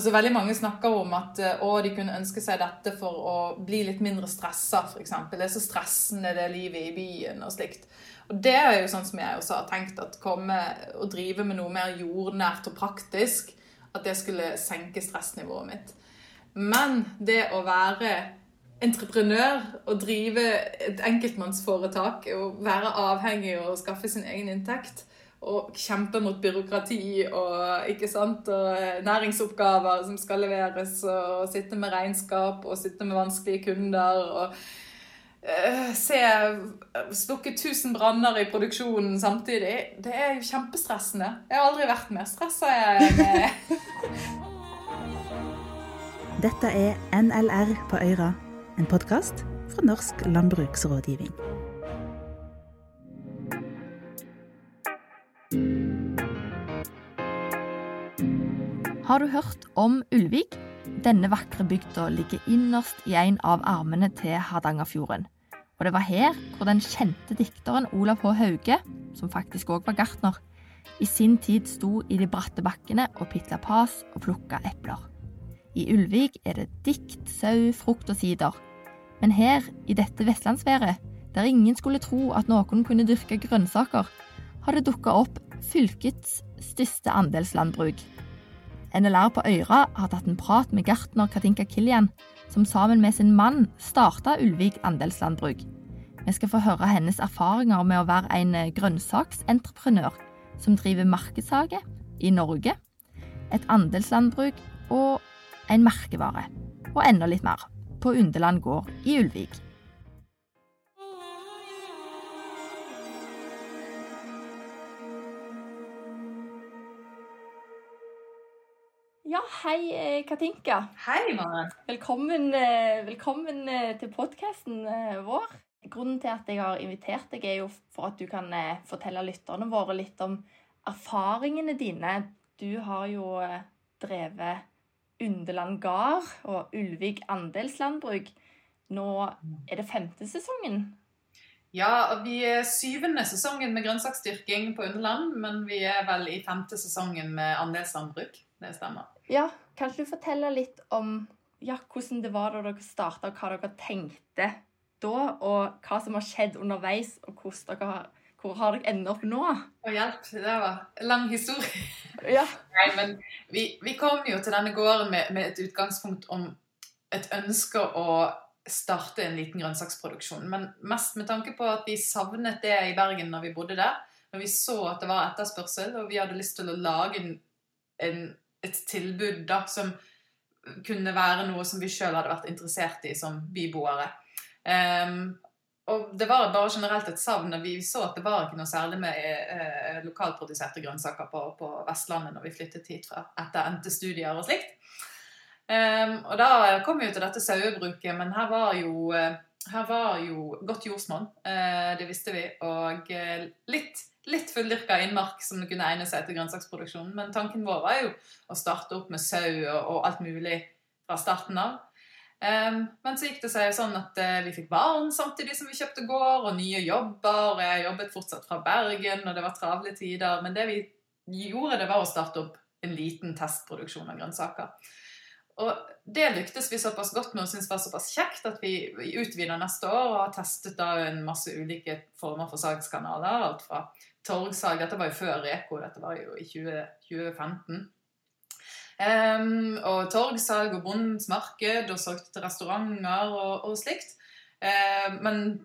Altså Veldig mange snakker om at eh, å, de kunne ønske seg dette for å bli litt mindre stressa, f.eks. Det er så stressende, det livet i byen og slikt. Og det er jo sånn som jeg også har tenkt, at komme og drive med noe mer jordnært og praktisk, at det skulle senke stressnivået mitt. Men det å være entreprenør og drive et enkeltmannsforetak og være avhengig og skaffe sin egen inntekt, og kjempe mot byråkrati og, ikke sant, og eh, næringsoppgaver som skal leveres, og sitte med regnskap og sitte med vanskelige kunder. og uh, Se slukke 1000 branner i produksjonen samtidig. Det er jo kjempestressende. Jeg har aldri vært mer stressa Dette er NLR på Øyra, en podkast fra Norsk landbruksrådgivning. Har du hørt om Ulvik? Denne vakre bygda ligger innerst i en av armene til Hardangerfjorden. Og det var her hvor den kjente dikteren Olav H. Hauge, som faktisk òg var gartner, i sin tid sto i de bratte bakkene og pitla pas og plukka epler. I Ulvik er det dikt, sau, frukt og sider. Men her, i dette vestlandsværet, der ingen skulle tro at noen kunne dyrke grønnsaker, har det dukka opp fylkets største andelslandbruk, NLR på Øyra har tatt en prat med gartner Katinka Killian, som sammen med sin mann starta Ulvik andelslandbruk. Vi skal få høre hennes erfaringer med å være en grønnsaksentreprenør som driver markedshage i Norge, et andelslandbruk og en merkevare. Og enda litt mer på Underland gård i Ulvik. Ja, hei eh, Katinka. Hei, Maren. Velkommen, eh, velkommen eh, til podkasten vår. Grunnen til at jeg har invitert deg, er jo for at du kan fortelle lytterne våre litt om erfaringene dine. Du har jo drevet Underland gard og Ulvik andelslandbruk. Nå er det femte sesongen. Ja, vi er syvende sesongen med grønnsaksdyrking på Underland, men vi er vel i femte sesongen med andelslandbruk. Det stemmer. Ja, Kan du fortelle litt om ja, hvordan det var da dere starta, og hva dere tenkte da, og hva som har skjedd underveis, og dere har, hvor har dere endt opp nå? Å hjelp, det var en lang historie. Ja. Nei, men vi, vi, kom jo til denne gården med, med et utgangspunkt om et ønske å starte en liten grønnsaksproduksjon. Men mest med tanke på at vi savnet det i Bergen når vi bodde der. Når vi så at det var etterspørsel, og vi hadde lyst til å lage en, en et tilbud da, som kunne være noe som vi sjøl hadde vært interessert i som byboere. Um, og det var bare generelt et savn. Vi så at det var ikke noe særlig med eh, lokalproduserte grønnsaker på, på, Vestlandet når vi flyttet hit fra etter endte studier og slikt. Um, og da kom vi jo til dette sauebruket, men her var jo, eh, her var jo godt jordsmonn. Eh, det visste vi. Og eh, litt litt fulldyrka innmark som kunne egne seg til grønnsaksproduksjon. Men tanken vår var jo å starte opp med sau og, alt mulig fra starten av. Um, men så gikk det seg sånn at uh, vi fikk barn samtidig som vi kjøpte gård, og nye jobber. og Jeg jobbet fortsatt fra Bergen, og det var travle tider. Men det vi gjorde, det var å starte opp en liten testproduksjon av grønnsaker. Og det lyktes vi såpass godt med og syntes var såpass kjekt at vi utvider neste år og har testet da en masse ulike former for salgskanaler. Alt fra torgsalg Dette var jo før Reko, dette var jo i 20, 2015. Um, og torgsalg og Bondens marked og solgte til restauranter og, og slikt. Uh, men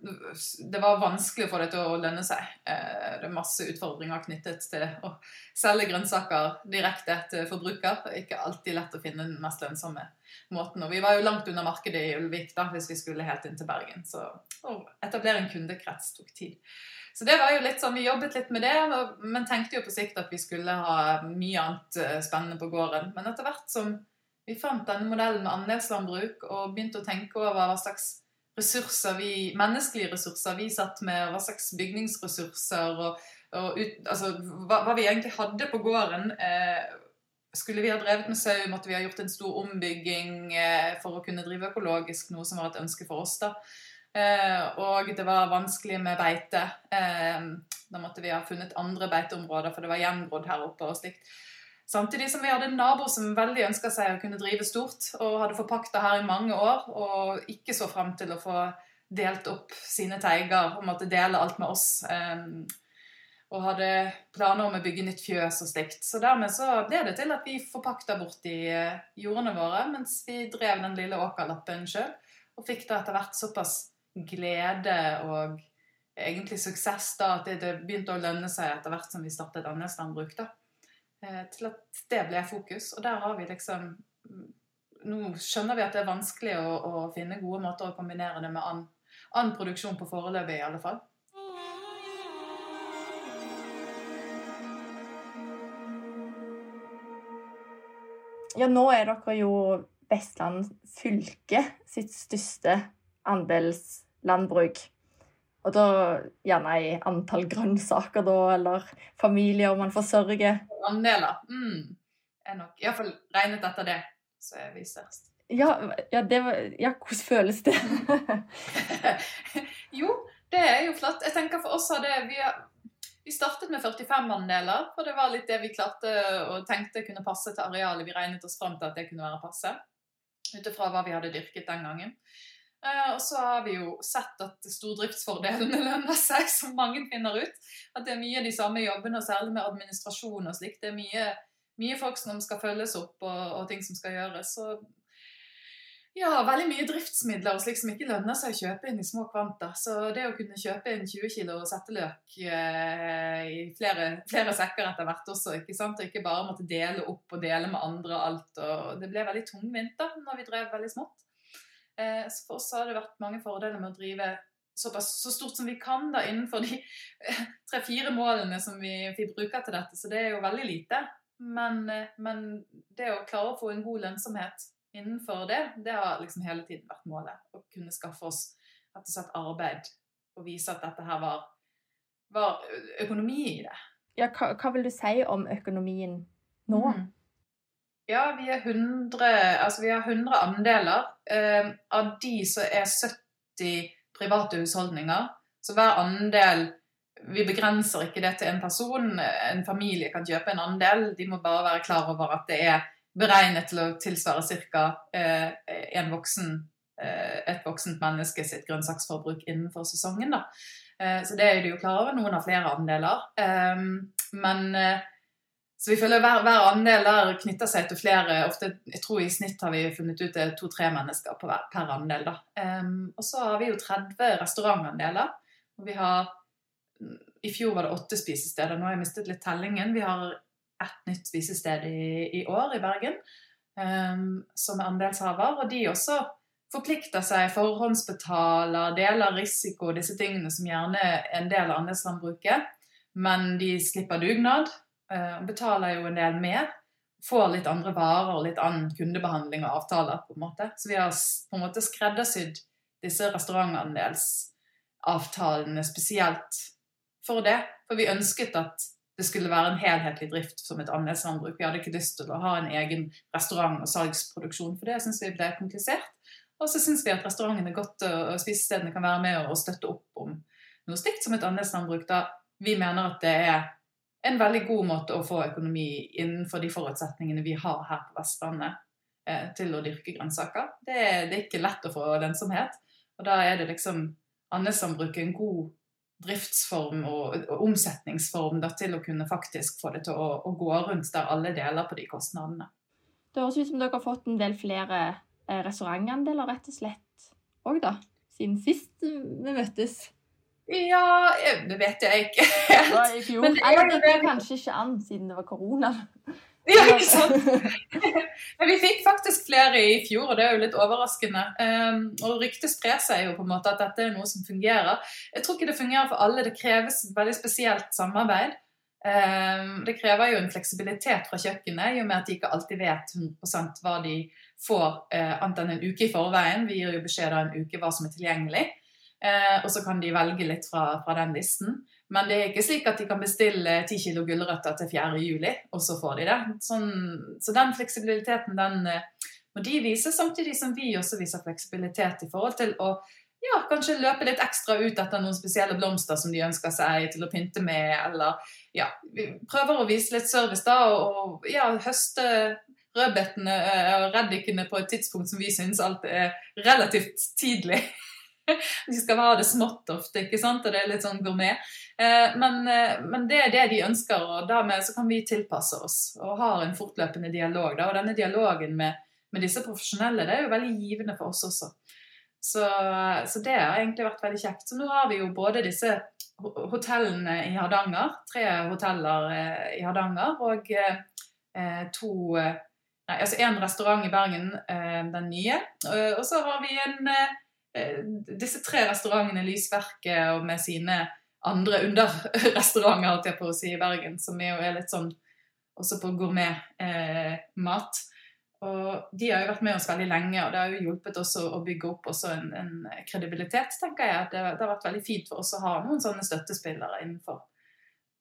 det var vanskelig få det til å lønne seg. Uh, det er masse utfordringer knyttet til å selge grønnsaker direkte til forbruker. Ikke alltid lett å finne den mest lønnsomme måten. Og vi var jo langt under markedet i Ulvik da, hvis vi skulle helt inn til Bergen. Så å etablere en kundekrets tok tid. Så det var jo litt sånn, Vi jobbet litt med det, men tenkte jo på sikt at vi skulle ha mye annet eh, spennende på gården. Men etter hvert som vi fant denne modellen med andelslandbruk og begynte å tenke over hva slags ressurser vi, menneskelige ressurser vi satt med, hva slags bygningsressurser og, og ut, altså, hva, hva, vi egentlig hadde på gården eh, Skulle vi ha drevet med sau, måtte vi ha gjort en stor ombygging eh, for å kunne drive økologisk, noe som var et ønske for oss. da. Eh, og det var vanskelig med beite. Eh, da måtte vi ha funnet andre beiteområder, for det var gjengrodd her oppe og slikt. Samtidig som vi hadde en nabo som veldig ønska seg å kunne drive stort, og hadde forpakta her i mange år, og ikke så frem til å få delt opp sine teiger, og måtte dele alt med oss. Um, og hadde planer om å bygge nytt fjøs og slikt. Så dermed så ble det til at vi forpakta bort de eh, jordene våre, mens vi drev den lille åkerlappen sjøl. Og fikk da etter hvert såpass glede og egentlig suksess da at det begynte å lønne seg etter hvert som vi startet andelslandbruk. da. Eh, til at det ble fokus. Og der har vi liksom Nå skjønner vi at det er vanskelig å, å finne gode måter å kombinere det med annen, annen produksjon på foreløpig, i alle fall. Ja, nå er dere jo Vestland fylke sitt største andelslandbruk. Og da gjerne i antall grønnsaker, da, eller familier man forsørger. Andeler. Mm. Er nok Iallfall regnet etter det, så er vi størst. Ja, ja, det var, ja hvordan føles det? jo, det er jo flott. Jeg tenker for oss har det vi, vi startet med 45 andeler, for det var litt det vi klarte og tenkte kunne passe til arealet. Vi regnet oss fram til at det kunne være passe, ut ifra hva vi hadde dyrket den gangen. Eh, og så har vi jo sett at stordriftsfordelene lønner seg, som mange finner ut. At det er mye de samme jobbene, og særlig med administrasjon og slikt. Det er mye, mye, folk som skal følges opp, og, og, ting som skal gjøres. Så ja, veldig mye driftsmidler og slik som ikke lønner seg å kjøpe inn i små kvanta. Så det å kunne kjøpe inn 20 kg setteløk eh, i flere, flere, sekker etter hvert også, ikke sant? og ikke bare måtte dele opp og dele med andre alt. og Det ble veldig tungvint da når vi drev veldig smått. Eh, så for oss har det vært mange fordeler med å drive såpass, så stort som vi kan da, innenfor de tre-fire målene som vi, vi, bruker til dette. Så det er jo veldig lite. Men, eh, men, det å klare å få en god lønnsomhet innenfor det, det har liksom hele tiden vært målet. Å kunne skaffe oss rett og slett arbeid og vise at dette her var, var økonomi i det. Ja, hva, hva, vil du si om økonomien nå? Mm. Ja, vi, 100, altså vi har 100 andeler. Eh, av de så er 70 private husholdninger. Så hver andel Vi begrenser ikke det til en person. En familie kan kjøpe en andel. De må bare være klar over at det er beregnet til å tilsvare ca. Eh, voksen, eh, et voksent menneske sitt grønnsaksforbruk innenfor sesongen. Da. Eh, så det er de jo klar over. Noen har flere andeler. Eh, men eh, så vi føler hver, hver andel der knytter seg til flere. ofte, Jeg tror i snitt har vi funnet ut det to-tre mennesker hver, per andel. da. Um, og så har vi jo 30 restaurantandeler. og vi har, I fjor var det åtte spisesteder. Nå har jeg mistet litt tellingen. Vi har ett nytt spisested i, i år i Bergen um, som er andelshaver. Og de også forplikter seg, forhåndsbetaler, deler risiko, disse tingene som gjerne er en del av andelslandbruket. Men de slipper dugnad. Eh, betaler jo en del mer. Får litt andre varer og litt annen kundebehandling og avtaler. på en måte. Så vi har på en måte skreddersydd disse restaurantandelsavtalene spesielt for det. For vi ønsket at det skulle være en helhetlig drift som et andelslandbruk. Vi hadde ikke lyst til å ha en egen restaurant- og salgsproduksjon, for det syns vi ble komplisert. Og så syns vi at restaurantene godt og spisestedene kan være med og støtte opp om noe slikt som et andelslandbruk, da vi mener at det er en veldig god måte å få økonomi innenfor de forutsetningene vi har her på Vestlandet eh, til å dyrke grønnsaker. Det, det, er ikke lett å få lønnsomhet. Og da er det liksom andelslandbruket en god driftsform og, og omsetningsform da, til å kunne faktisk få det til å, å, gå rundt der alle deler på de kostnadene. Det høres ut som dere har fått en del flere eh, restaurantandeler, rett og slett, òg, da? Siden sist vi møttes. Ja, det vet jeg ikke helt. I fjor. Men det, Eller det gikk kanskje ikke an siden det var korona. Ja, ikke sant? Men vi fikk faktisk flere i fjor, og det er jo litt overraskende. Um, og ryktet sprer seg jo på en måte at dette er noe som fungerer. Jeg tror ikke det fungerer for alle. Det kreves veldig spesielt samarbeid. Um, det krever jo en fleksibilitet fra kjøkkenet, i og med at de ikke alltid vet 100 hva de får, uh, annet enn en uke i forveien. Vi gir jo beskjed av en uke hva som er tilgjengelig. Eh, og så kan de velge litt fra, fra, den listen. Men det er ikke slik at de kan bestille 10 kg gulrøtter til 4. juli, og så får de det. Sånn, så den fleksibiliteten den eh, må de vise, samtidig som vi også viser fleksibilitet i forhold til å ja, kanskje løpe litt ekstra ut etter noen spesielle blomster som de ønsker seg til å pynte med, eller ja, vi prøver å vise litt service da, og, og ja, høste rødbetene og reddikene på et tidspunkt som vi syns alt er relativt tidlig. De skal ha det smått ofte, ikke sant? og det er litt sånn gourmet. Eh, men, eh, men, det er det de ønsker, og dermed så kan vi tilpasse oss og har en fortløpende dialog. Og denne dialogen med, med, disse profesjonelle det er jo veldig givende for oss også. Så, så, det har egentlig vært veldig kjekt. Så nå har vi jo både disse hotellene i Hardanger, tre hoteller eh, i Hardanger, og to Nei, altså én restaurant i Bergen, den nye. Og så har vi en disse tre restaurantene, Lysverket og med sine andre underrestauranter holdt jeg på å si, i Bergen, som jo er litt sånn også på gourmetmat. Eh, og de har jo vært med oss veldig lenge, og det har jo hjulpet oss å bygge opp også en, en kredibilitet, tenker jeg. Det, det, har vært veldig fint for oss å ha noen sånne støttespillere innenfor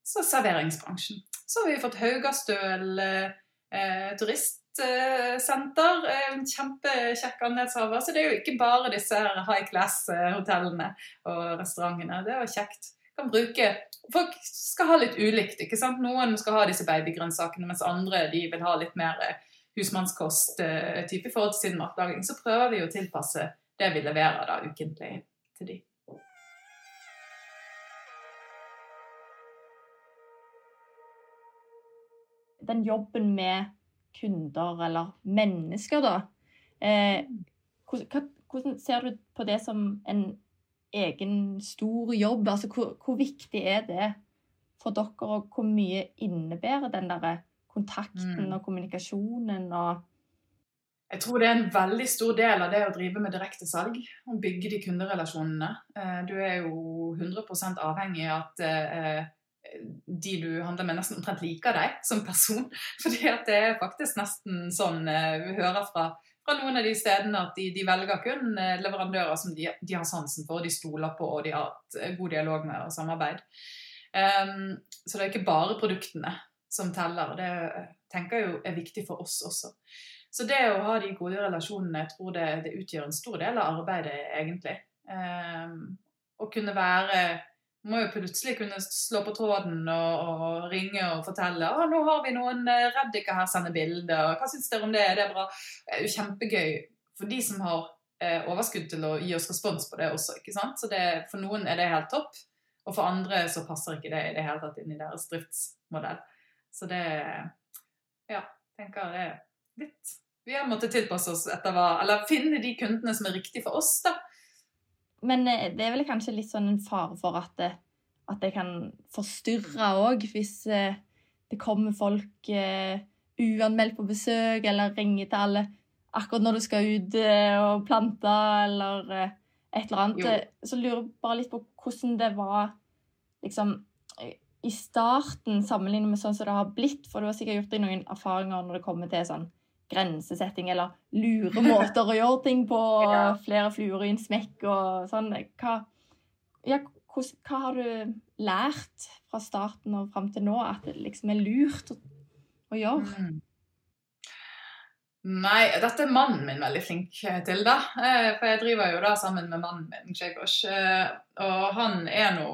så serveringsbransjen. Så har vi fått Haugastøl eh, turist senter. Eh, kjempekjekk andelshaver. Så det er jo ikke bare disse high class-hotellene og restaurantene. Det er jo kjekt. Kan bruke Folk skal ha litt ulikt. ikke sant? Noen skal ha disse babygrønnsakene, mens andre de vil ha litt mer eh, husmannskost-type i forhold til sin matlaging. Så prøver vi å tilpasse det vi leverer da ukentlig til de. Den jobben med kunder eller mennesker, da. Eh, hvordan, hvordan, ser du på det som en egen stor jobb? Altså, hvor, hvor viktig er det for dere, og hvor mye innebærer den der kontakten mm. og kommunikasjonen og jeg tror det er en veldig stor del av det å drive med direktesalg. Å bygge de kunderelasjonene. Eh, du er jo 100% avhengig av at eh, de du handler med, nesten omtrent liker deg som person. Fordi at det er faktisk nesten sånn eh, vi hører fra, fra noen av de stedene at de, de velger kun eh, leverandører som de, de, har sansen for, de stoler på og de har hatt eh, god dialog med og samarbeid. Um, så det er ikke bare produktene som teller. Det tenker jeg jo er viktig for oss også. Så det å ha de gode relasjonene, jeg tror det, det utgjør en stor del av arbeidet, egentlig. Um, å kunne være må jo plutselig kunne slå på tråden og, og ringe og fortelle å, nå har vi noen eh, reddiker her, sender bilder. Hva syns dere om det? Det er bra. Det er jo kjempegøy for de som har eh, overskudd til å gi oss respons på det også. ikke sant? Så det, For noen er det helt topp, og for andre så passer ikke det i det hele tatt inn i deres driftsmodell. Så det Ja, tenker det er litt Vi har måttet tilpasse oss etter hva Eller finne de kundene som er riktige for oss, da. Men eh, det er vel kanskje litt sånn en fare for at det, at det kan forstyrre òg, hvis eh, det kommer folk uanmeldt på besøk, eller ringer til alle akkurat når du skal ut og plante, eller et eller annet. Jo. Så lurer jeg bare litt på hvordan det var liksom i starten sammenlignet med sånn som det har blitt, for du har sikkert gjort deg noen erfaringer når det kommer til sånn grensesetting eller lure måter å gjøre ting på. ja. Flere fluer i en smekk og sånn. Hva, ja, hva, hva, har du lært fra starten og fram til nå at det liksom er lurt å, å gjøre? Mm. Nei, dette er mannen min veldig flink til, da. Eh, for jeg driver jo da sammen med mannen min, Grzegorz. Eh, og han er nå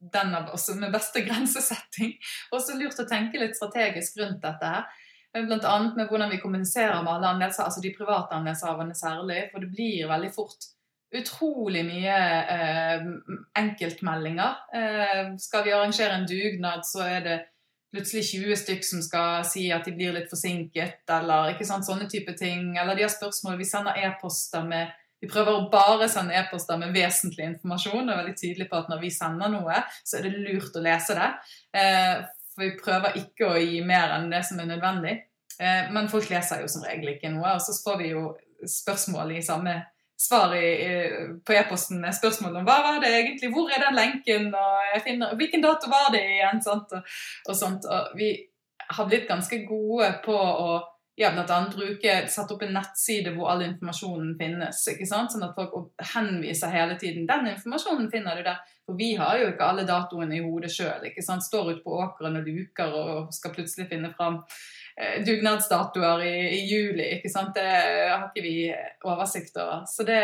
den av oss med beste grensesetting. Og så lurt å tenke litt strategisk rundt dette her. Bl.a. med hvordan vi kommuniserer med alle andelser, altså de private andelshaverne særlig. For det blir veldig fort utrolig mye eh, enkeltmeldinger. Eh, skal vi arrangere en dugnad, så er det plutselig 20 stykk som skal si at de blir litt forsinket, eller ikke sant, sånne type ting. Eller de har spørsmål. Vi sender e-poster med vi prøver å bare sende e-poster med vesentlig informasjon. og er veldig tydelig på at Når vi sender noe, så er det lurt å lese det. Eh, for vi prøver ikke å gi mer enn det som er nødvendig. Eh, men folk leser jo som regel ikke noe. Og så får vi jo spørsmål i samme svar i, på e-posten med spørsmål om hva var det egentlig, hvor er den lenken, og finner, hvilken dato var det igjen? Sant? Og, og, sånt. Og vi har blitt ganske gode på å ja, blant annet bruke, sette opp en nettside hvor all informasjonen finnes. ikke sant? Sånn at folk henviser hele tiden. 'Den informasjonen finner du der.' For vi har jo ikke alle datoene i hodet sjøl. Står ute på åkeren og luker og skal plutselig finne fram eh, dugnadsdatoer i, i, juli. ikke sant? Det har ikke vi oversikt over. Så det,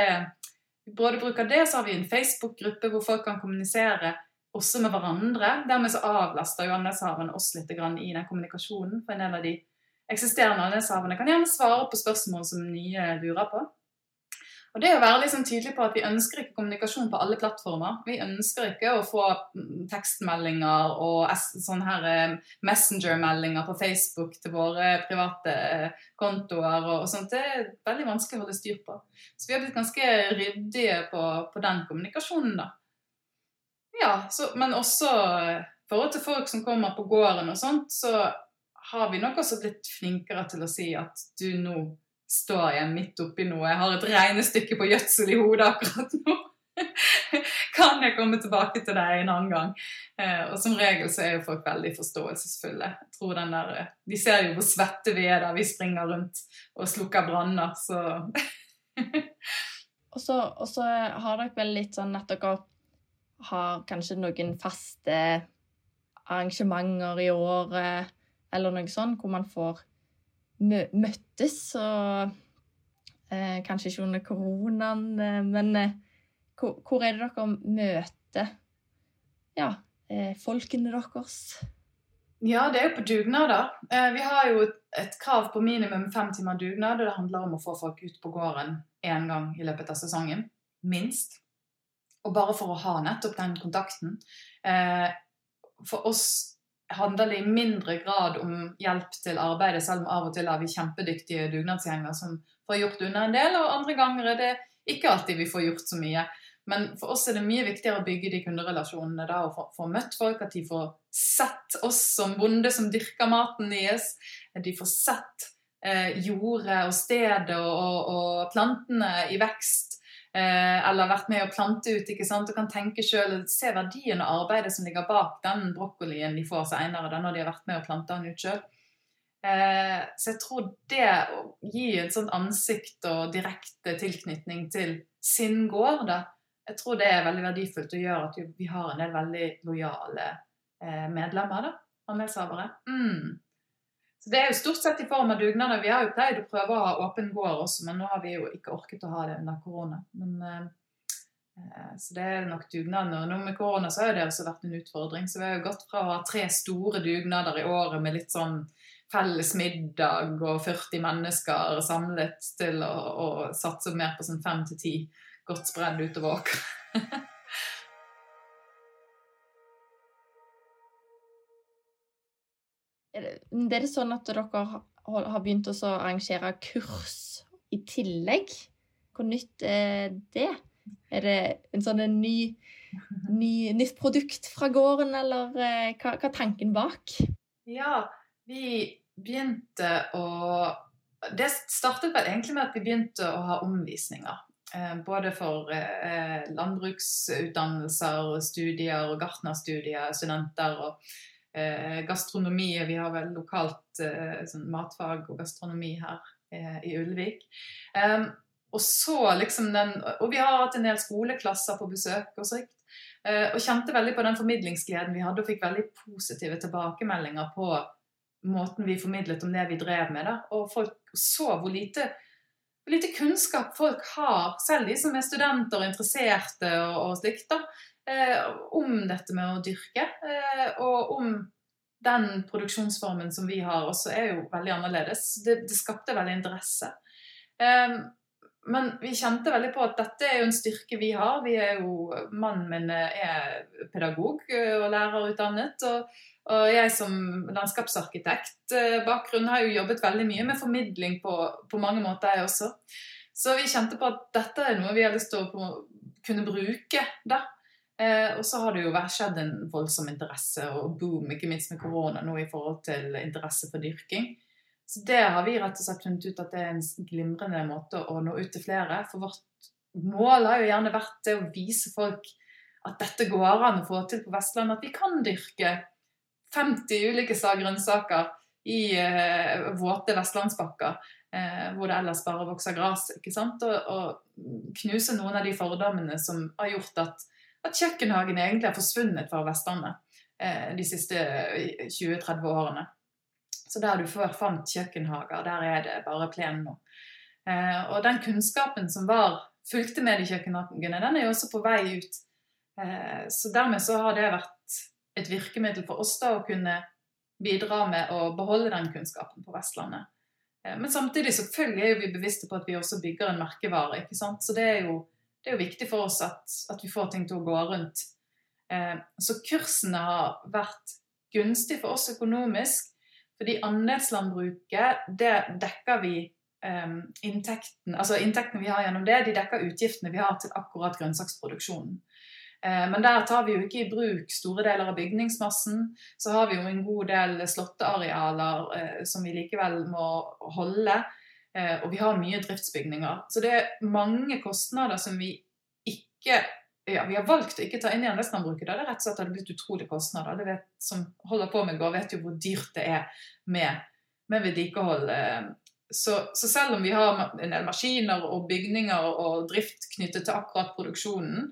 både bruker det, så har vi en Facebook-gruppe hvor folk kan kommunisere også med hverandre. Dermed så avlaster jo andelshaverne oss litt i den kommunikasjonen. For en del av de eksisterende andelshaverne kan gjerne svare på spørsmål som nye lurer på. Og det å være liksom tydelig på at Vi ønsker ikke kommunikasjon på alle plattformer. Vi ønsker ikke å få mm, tekstmeldinger og sånne her eh, messenger-meldinger på Facebook til våre private eh, kontoer. og sånt. Det er veldig vanskelig å holde styr på. Så vi har blitt ganske ryddige på, på den kommunikasjonen. da. Ja, så, Men også i eh, forhold til folk som kommer på gården og sånt, så har vi nok også blitt flinkere til å si at du nå står jeg midt oppi noe. Jeg har et regnestykke på gjødsel i hodet akkurat nå. kan jeg komme tilbake til deg en annen gang? Eh, og som regel så er jo folk veldig forståelsesfulle. Jeg tror den der, eh, De ser jo hvor svette vi er da vi springer rundt og slukker branner, så og, så har dere vel litt sånn at dere har kanskje noen faste arrangementer i året eller noe sånt, hvor man får møttes. Og eh, kanskje ikke under koronaen, eh, men eh, hvor, hvor, er det dere møter ja, eh, folkene deres? Ja, det er jo på dugnader. Vi har jo et krav på minimum fem timer dugnad, og det handler om å få folk ut på gården én gang i løpet av sesongen. Minst. Og bare for å ha nettopp den kontakten. For oss handler det i mindre grad om hjelp til arbeidet, selv om av og til har vi kjempedyktige dugnadsgjenger som får gjort unna en del, og andre ganger er det ikke alltid vi får gjort så mye. Men for oss er det mye viktigere å bygge de kunderelasjonene da, og få, få møtt folk. At de får sett oss som bonde som dyrker maten deres. At de får sett eh, jordet og stedet og, og, og plantene i vekst. Eh, eller vært med å plante ut ikke sant? og kan tenke sjøl og se verdien og arbeidet som ligger bak den brokkolien de får seinere, når de har vært med å plante den ut sjøl. Eh, så jeg tror det å gi et sånt ansikt og direkte tilknytning til sin gård, da, jeg tror det er veldig verdifullt og gjør at vi har en del veldig lojale eh, medlemmer, da, andelshavere. Mm. Så Det er jo stort sett i form av dugnader. Vi har jo pleid å prøve å ha åpen gård også, men nå har vi jo ikke orket å ha det under korona. Men, eh, så det er nok dugnader. Nå med korona så har det også vært en utfordring. Så vi har jo gått fra å ha tre store dugnader i året med litt sånn felles middag og 40 mennesker samlet til å, å satse mer på sånn fem til ti godt spredd utover åkeren. Det er sånn at dere har begynt å arrangere kurs i tillegg? Hvor nytt er det? Er det en sånn en ny, ny, nytt produkt fra gården, eller eh, hva, hva er tanken bak? Ja, vi begynte å Det startet vel egentlig med at vi begynte å ha omvisninger. Eh, både for eh, landbruksutdannelser, studier, gartnerstudier, studenter. og eh, gastronomi. Vi har vel lokalt eh, sånn matfag og gastronomi her eh, i Ulvik. Og så liksom den, og vi har hatt en del skoleklasser på besøk. Og uh, og kjente veldig på den formidlingsgleden vi hadde, og fikk veldig positive tilbakemeldinger på måten vi formidlet om det vi drev med. Da. Og folk så hvor lite, hvor lite kunnskap folk har, selv de som er studenter og interesserte og, og slikt. da, eh, om dette med å dyrke. Eh, og om den produksjonsformen som vi har også, er jo veldig annerledes. Det, det skapte veldig interesse. Eh, men vi kjente veldig på at dette er jo en styrke vi har. Vi er jo, Mannen min er pedagog og lærerutdannet. og og jeg som landskapsarkitekt eh, har jo jobbet veldig mye med formidling på, på, mange måter, jeg også. Så vi kjente på at dette er noe vi har lyst til å kunne bruke. da. Eh, og så har det jo skjedd en voldsom interesse og boom, ikke minst med korona nå, i forhold til interesse for dyrking. Så det har vi rett og slett funnet ut at det er en glimrende måte å nå ut til flere. For vårt mål har jo gjerne vært det å vise folk at dette går an å få til på Vestlandet. At vi kan dyrke 50 ulike slag grønnsaker i eh, våte vestlandsbakker. Eh, hvor det ellers bare vokser gress. Og, og knuse noen av de fordommene som har gjort at at kjøkkenhagen egentlig har forsvunnet fra Vestlandet eh, de siste 20-30 årene. Så der du før fant kjøkkenhager, der er det bare plen nå. Eh, og den kunnskapen som var fulgte med de kjøkkenhagene, den er jo også på vei ut. Eh, så dermed så har det vært et virkemiddel for oss da å kunne bidra med å beholde den kunnskapen på Vestlandet. Eh, men samtidig selvfølgelig er vi bevisste på at vi også bygger en merkevare. ikke sant? Så det er jo, det er jo viktig for oss at, at, vi får ting til å gå rundt. Så kursene har vært gunstig for oss økonomisk. Fordi andelslandbruket, det dekker vi um, inntekten, altså inntektene vi har gjennom det, de dekker utgiftene vi har til akkurat grønnsaksproduksjonen. Eh, men der tar vi jo ikke i bruk store deler av bygningsmassen. Så har vi jo en god del slåttearealer eh, som vi likevel må holde. Eh, og vi har mye driftsbygninger. Så det er mange kostnader som vi ikke ja, Vi har valgt å ikke ta inn i Da. Det er rett og slett hadde blitt utrolige kostnader. Det vet, som holder på med gård, vet jo hvor dyrt det er med, med vedlikehold. Så, så, selv om vi har en del maskiner og bygninger og drift knyttet til akkurat produksjonen,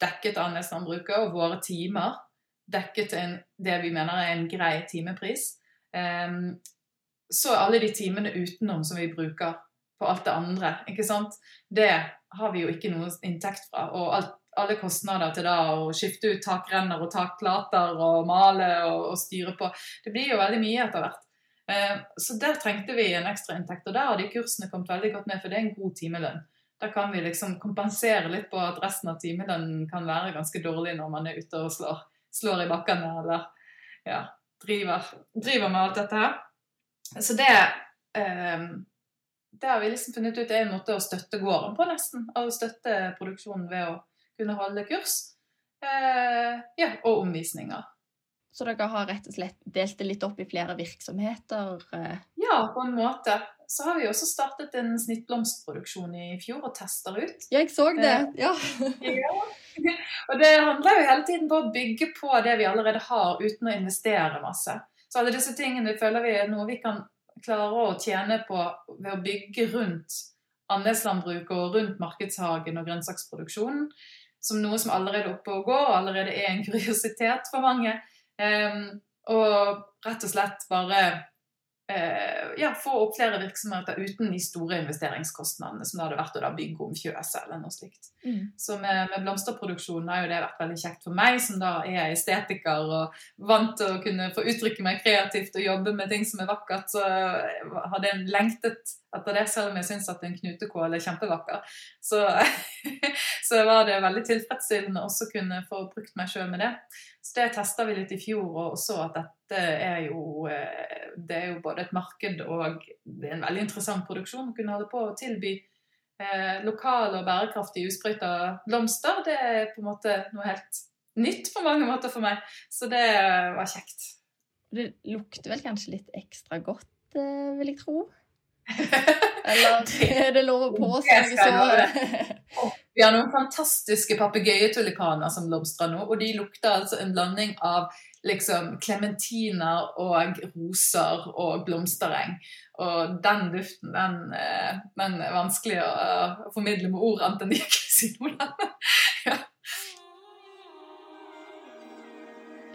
dekket av andelslandbruket, og våre timer dekket en, det vi mener er en grei timepris. så er alle de timene utenom som vi bruker på alt det andre, ikke sant? det har vi jo ikke noe inntekt fra. Og alt, alle kostnader til det å skifte ut takrenner og takplater og male og, og, styre på. Det blir jo veldig mye etter hvert. Uh, så der trengte vi en ekstra inntekt, og der har de kursene kommet veldig godt med, for det er en god timelønn. Da kan vi liksom kompensere litt på at resten av timelønnen kan være ganske dårlig når man er ute og slår, slår i bakkene eller ja, driver, driver, med alt dette her. Så det eh, Det har vi liksom funnet ut er en måte å støtte gården på, nesten. Å støtte produksjonen ved å kunne holde kurs. Eh, ja, og omvisninger. Så dere har rett og slett delt det litt opp i flere virksomheter? Eh? Ja, på en måte så har vi også startet en snittblomstproduksjon i fjor og tester ut. Ja, jeg så det. Eh, ja. ja. Og det handler jo hele tiden på å bygge på det vi allerede har, uten å investere masse. Så alle disse tingene føler vi er noe vi kan klare å tjene på ved å bygge rundt andelslandbruket og rundt markedshagen og grønnsaksproduksjonen som noe som allerede er oppe og går, allerede er en kuriositet for mange. Um, og rett og slett bare ja, få opp flere virksomheter uten de store investeringskostnadene som det hadde vært å bygge om fjøset eller noe slikt. Mm. Så med, med blomsterproduksjonen har jo det vært veldig kjekt for meg, som da er estetiker og vant til å kunne få uttrykke meg kreativt og jobbe med ting som er vakkert. Så hadde jeg lengtet etter det, selv om jeg syns at en knutekål er kjempevakker. Så, så var det veldig tilfredsstillende også kunne få brukt meg sjøl med det. Så det testa vi litt i fjor, og så at dette er jo eh, Det er jo både et marked og det er en veldig interessant produksjon å kunne holde på å tilby eh, lokale og bærekraftige usprøyta blomster. Det er på en måte noe helt nytt på mange måter for meg. Så det var kjekt. Det lukter vel kanskje litt ekstra godt, eh, vil jeg tro? Eller er det lov å påstå noe så? Vi har noen fantastiske papegøyetulipaner som blomstrer nå, og de lukter altså en blanding av liksom klementiner og roser og blomstereng. Og den duften, den, eh, den er vanskelig å formidle med ord, annet enn de ikke sier noe ja.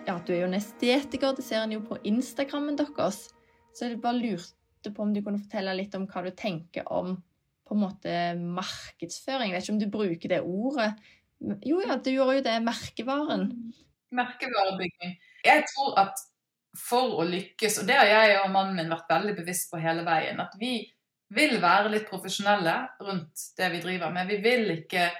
ja, du er jo en estetiker, det ser en jo på Instagrammen deres. Så jeg bare lurte lurte på om du kunne fortelle litt om hva du tenker om på en måte markedsføring. Jeg vet ikke om du bruker det ordet. Jo, ja, du gjør jo det. Merkevaren. Merkevarebygging. Jeg tror at for å lykkes, og det har jeg og mannen min vært veldig bevisst på hele veien, at vi vil være litt profesjonelle rundt det vi driver med. Vi vil ikke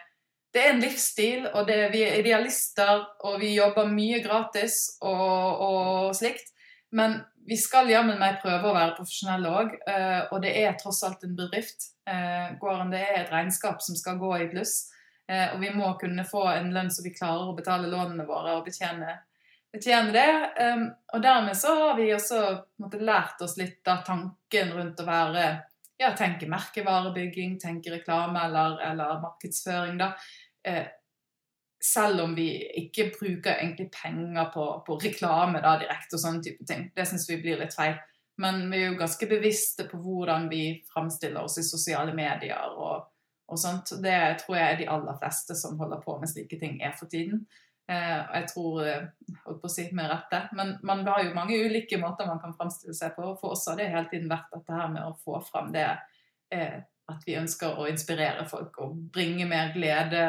Det er en livsstil, og det, vi er idealister, og vi jobber mye gratis og, og slikt. Men vi skal jammen meg prøve å være profesjonelle òg, eh, og det er tross alt en bedrift. Eh, gården det er et regnskap som skal gå i pluss, eh, og vi må kunne få en lønn så vi klarer å betale lånene våre og betjene, betjene det. Og dermed så har vi også måtte, lært oss litt av tanken rundt å være ja, tenke merkevarebygging, tenke reklame eller, eller markedsføring. da selv om vi ikke bruker egentlig penger på, på reklame da, direkte og sånne type ting. Det syns vi blir litt feil. Men vi er jo ganske bevisste på hvordan vi framstiller oss i sosiale medier og, og sånt. Det tror jeg er de aller fleste som holder på med slike ting, er for tiden. Eh, jeg tror eh, holdt på å si med rette. Men man har jo mange ulike måter man kan framstille seg på. For oss har det hele tiden vært dette her med å få fram det eh, at vi ønsker å inspirere folk og bringe mer glede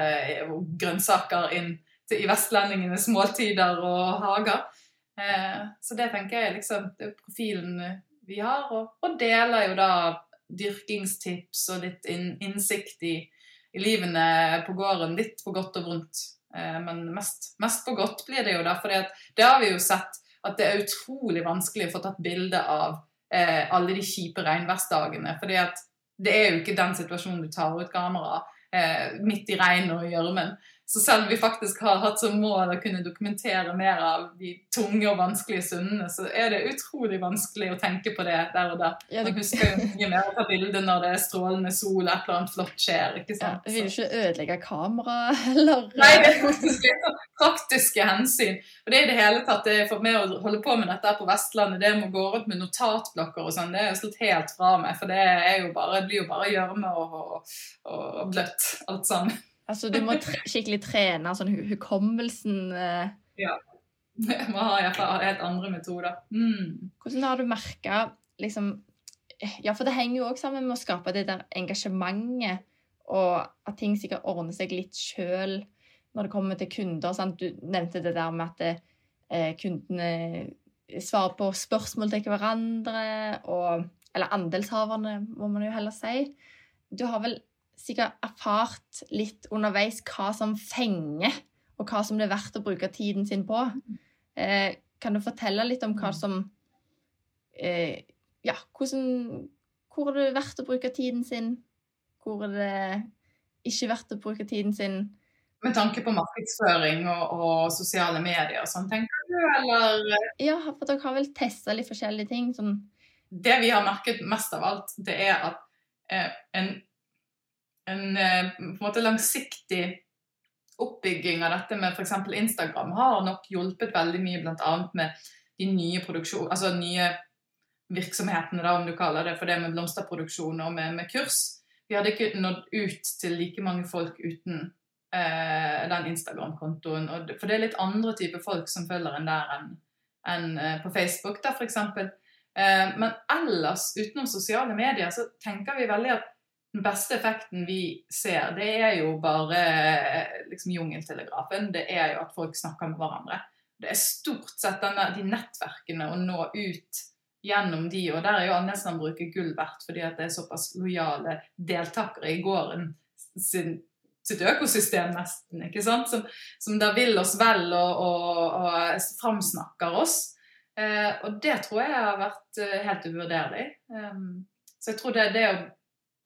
og grønnsaker inn til, i vestlendingenes måltider og hager. Eh, så det tenker jeg liksom, det er profilen vi har, og, og deler jo da dyrkingstips og litt in, innsikt i, i, livene på gården. Litt på godt og vondt, eh, men mest, mest, på godt blir det jo da. For det har vi jo sett at det er utrolig vanskelig å få tatt bilde av eh, alle de kjipe regnværsdagene. fordi at det er jo ikke den situasjonen du tar ut kamera eh, midt i regnet og gjørmen. Så selv om vi faktisk har hatt som mål å kunne dokumentere mer av de tunge og vanskelige stundene, så er det utrolig vanskelig å tenke på det der og da. Ja, Man husker jo mye mer å ta bilde når det er strålende sol, et eller annet flott skjer. ikke sant? Ja, vil ikke ødelegge kameraet heller. Nei, det er faktisk litt sånn praktiske hensyn. Og det er i det hele tatt det for meg å holde på med dette på Vestlandet, det med å gå rundt med notatblokker og sånn, det er jo slått helt fra meg. For det, jo bare, det blir jo bare gjørme og, og, og bløtt alt sammen. Altså, du må skikkelig trene sånn hukommelsen. Eh. Ja. Jeg må ha helt andre metoder. Mm. Hvordan har du merka liksom Ja, for det henger jo òg sammen med å skape det der engasjementet, og at ting sikkert ordner seg litt sjøl når det kommer til kunder. Sant? Du nevnte det der med at det, eh, kundene svarer på spørsmål til hverandre, og Eller andelshaverne, må man jo heller si. Du har vel sikkert erfart litt underveis hva som fenger, og hva som det er verdt å bruke tiden sin på. Eh, kan du fortelle litt om hva mm. som eh, Ja, hvordan, hvor er det verdt å bruke tiden sin? Hvor er det ikke verdt å bruke tiden sin? Med tanke på markedsføring og, og sosiale medier og sånn, tenker du, eller? Ja, for dere har vel testa litt forskjellige ting? Sånn. Det vi har merket mest av alt, det er at eh, en en, eh, en måte langsiktig oppbygging av dette med f.eks. Instagram har nok hjulpet veldig mye bl.a. med de nye produksjon, altså nye virksomhetene, da, om du kaller det for det med blomsterproduksjon og med, med kurs. Vi hadde ikke nådd ut til like mange folk uten eh, den Instagram-kontoen. For det er litt andre typer folk som følger en der enn en, eh, på Facebook, da f.eks. Eh, men ellers, utenom sosiale medier, så tenker vi veldig at den beste effekten vi ser, det er jo bare liksom jungeltelegrafen. Det er jo at folk snakker med hverandre. Det er stort sett denne, de nettverkene å nå ut gjennom de, og der er jo andelslandbruket gull verdt fordi at det er såpass lojale deltakere i gården sin, sitt økosystem, nesten, ikke sant? Som, som da vil oss vel og, og, og framsnakker oss. Eh, og det tror jeg har vært eh, helt uvurderlig. Um, så jeg tror det, er det å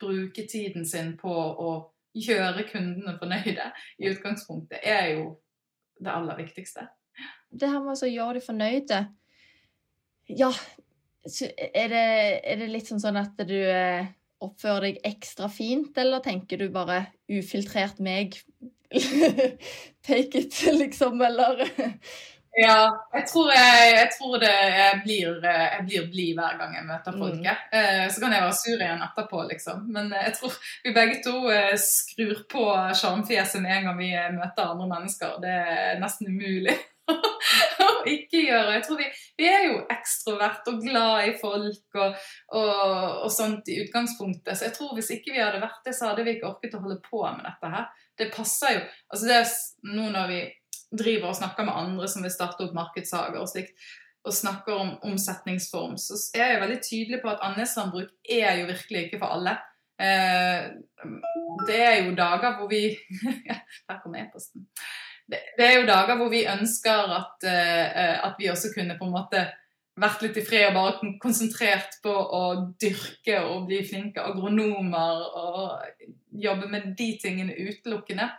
bruke tiden sin på å gjøre kundene fornøyde i utgangspunktet, er jo det aller viktigste. Det her med å gjøre de fornøyde Ja, er det, er det litt sånn, sånn at du eh, oppfører deg ekstra fint, eller tenker du bare ufiltrert meg? Take it, liksom, eller ja, jeg tror, jeg, jeg tror det jeg blir, jeg blir blid hver gang jeg møter folket. Mm. Eh, så kan jeg være sur igjen etterpå, liksom. Men eh, jeg tror vi begge to eh, skrur på sjarmfjeset med en gang vi møter andre mennesker. Det er nesten umulig å ikke gjøre. Jeg tror vi, vi er jo ekstrovert og glad i folk og, og, og, sånt i utgangspunktet. Så jeg tror hvis ikke vi hadde vært det, så hadde vi ikke orket å holde på med dette her. Det passer jo. Altså det er nå når vi driver og snakker med andre som vil starte opp markedshager og slikt, og snakker om omsetningsform, så er jeg veldig tydelig på at andelslandbruk er jo virkelig ikke for alle. Eh, det er jo dager hvor vi Der kom e-posten. Det er jo dager hvor vi ønsker at, eh, at vi også kunne på en måte vært litt i fred og bare konsentrert på å dyrke og bli flinke agronomer og jobbe med de tingene utelukkende.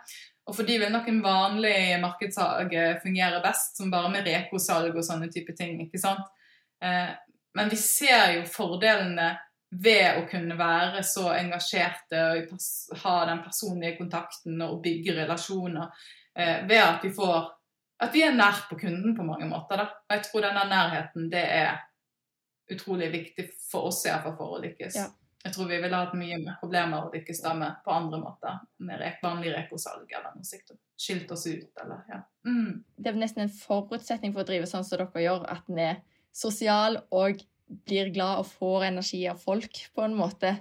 Og for de vil nok en vanlig markedshage fungere best, som bare med rekosalg og sånne type ting. ikke sant? Eh, men vi ser jo fordelene ved å kunne være så engasjerte og ha den personlige kontakten og bygge relasjoner, eh, ved at vi får At vi er nær på kunden på mange måter. da. Og jeg tror denne nærheten det er utrolig viktig for oss i hvert fall for å lykkes. Ja. Jeg tror vi ville hatt mye med problemer å lykkes stamme på andre måter. Med rek, vanlig rekosalg eller noe sikt. Skilt oss ut, eller ja. Mm. Det er nesten en forutsetning for å drive sånn som dere gjør, at en er sosial og blir glad og får energi av folk, på en måte.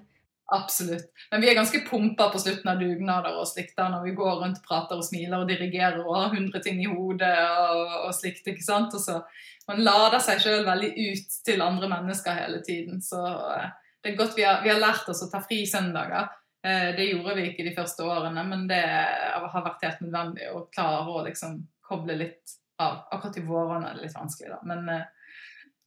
Absolutt. Men vi er ganske pumpa på slutten av dugnader og slikt da, når vi går rundt, prater og smiler og dirigerer og har hundre ting i hodet og, og slikt. ikke sant? Og så Man lader seg sjøl veldig ut til andre mennesker hele tiden. Så eh, det er godt vi har, vi har lært oss å ta fri søndager. Eh, det gjorde vi ikke de første årene, men det har vært helt nødvendig å klare å liksom koble litt av. Akkurat i vårene er det litt vanskelig, da. Men eh,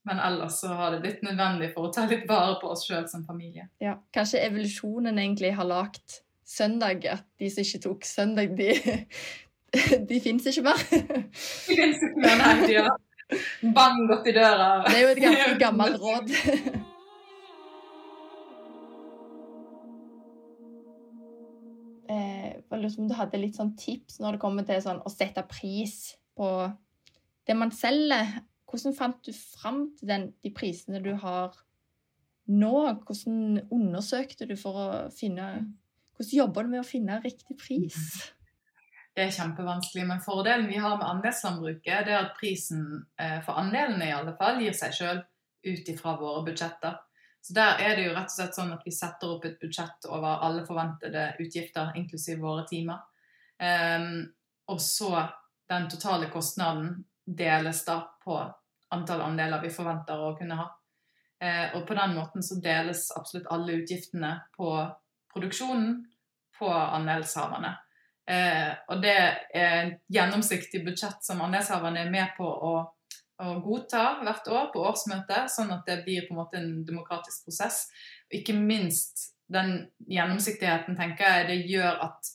men ellers så har det blitt nødvendig for å ta litt vare på oss sjøl som familie. Ja, Kanskje evolusjonen egentlig har lagd søndag, at de som ikke tok søndag, de, de fins ikke mer. de fins ikke mer, nei. De har bang gått i døra. Det er jo et ganske gammelt råd. På om du hadde litt sånn tips når det kommer til sånn, å sette pris på det man selger hvordan fant du fram til den, de prisene du har nå? Hvordan undersøkte du for å finne Hvordan jobber du med å finne riktig pris? Det er kjempevanskelig, men fordelen vi har med andelslandbruket, det er at prisen eh, for andelene i alle fall gir seg sjøl ut ifra våre budsjetter. Så Der er det jo rett og slett sånn at vi setter opp et budsjett over alle forventede utgifter, inklusiv våre timer. Um, og så den totale kostnaden deles da på antall andeler vi forventer å kunne ha. Uh, og på den måten så deles absolutt alle utgiftene på produksjonen på andelshaverne. Uh, og det er et gjennomsiktig budsjett som andelshaverne er med på å, å, godta hvert år på årsmøtet, sånn at det blir på en måte en demokratisk prosess. Og ikke minst den gjennomsiktigheten tenker jeg det gjør at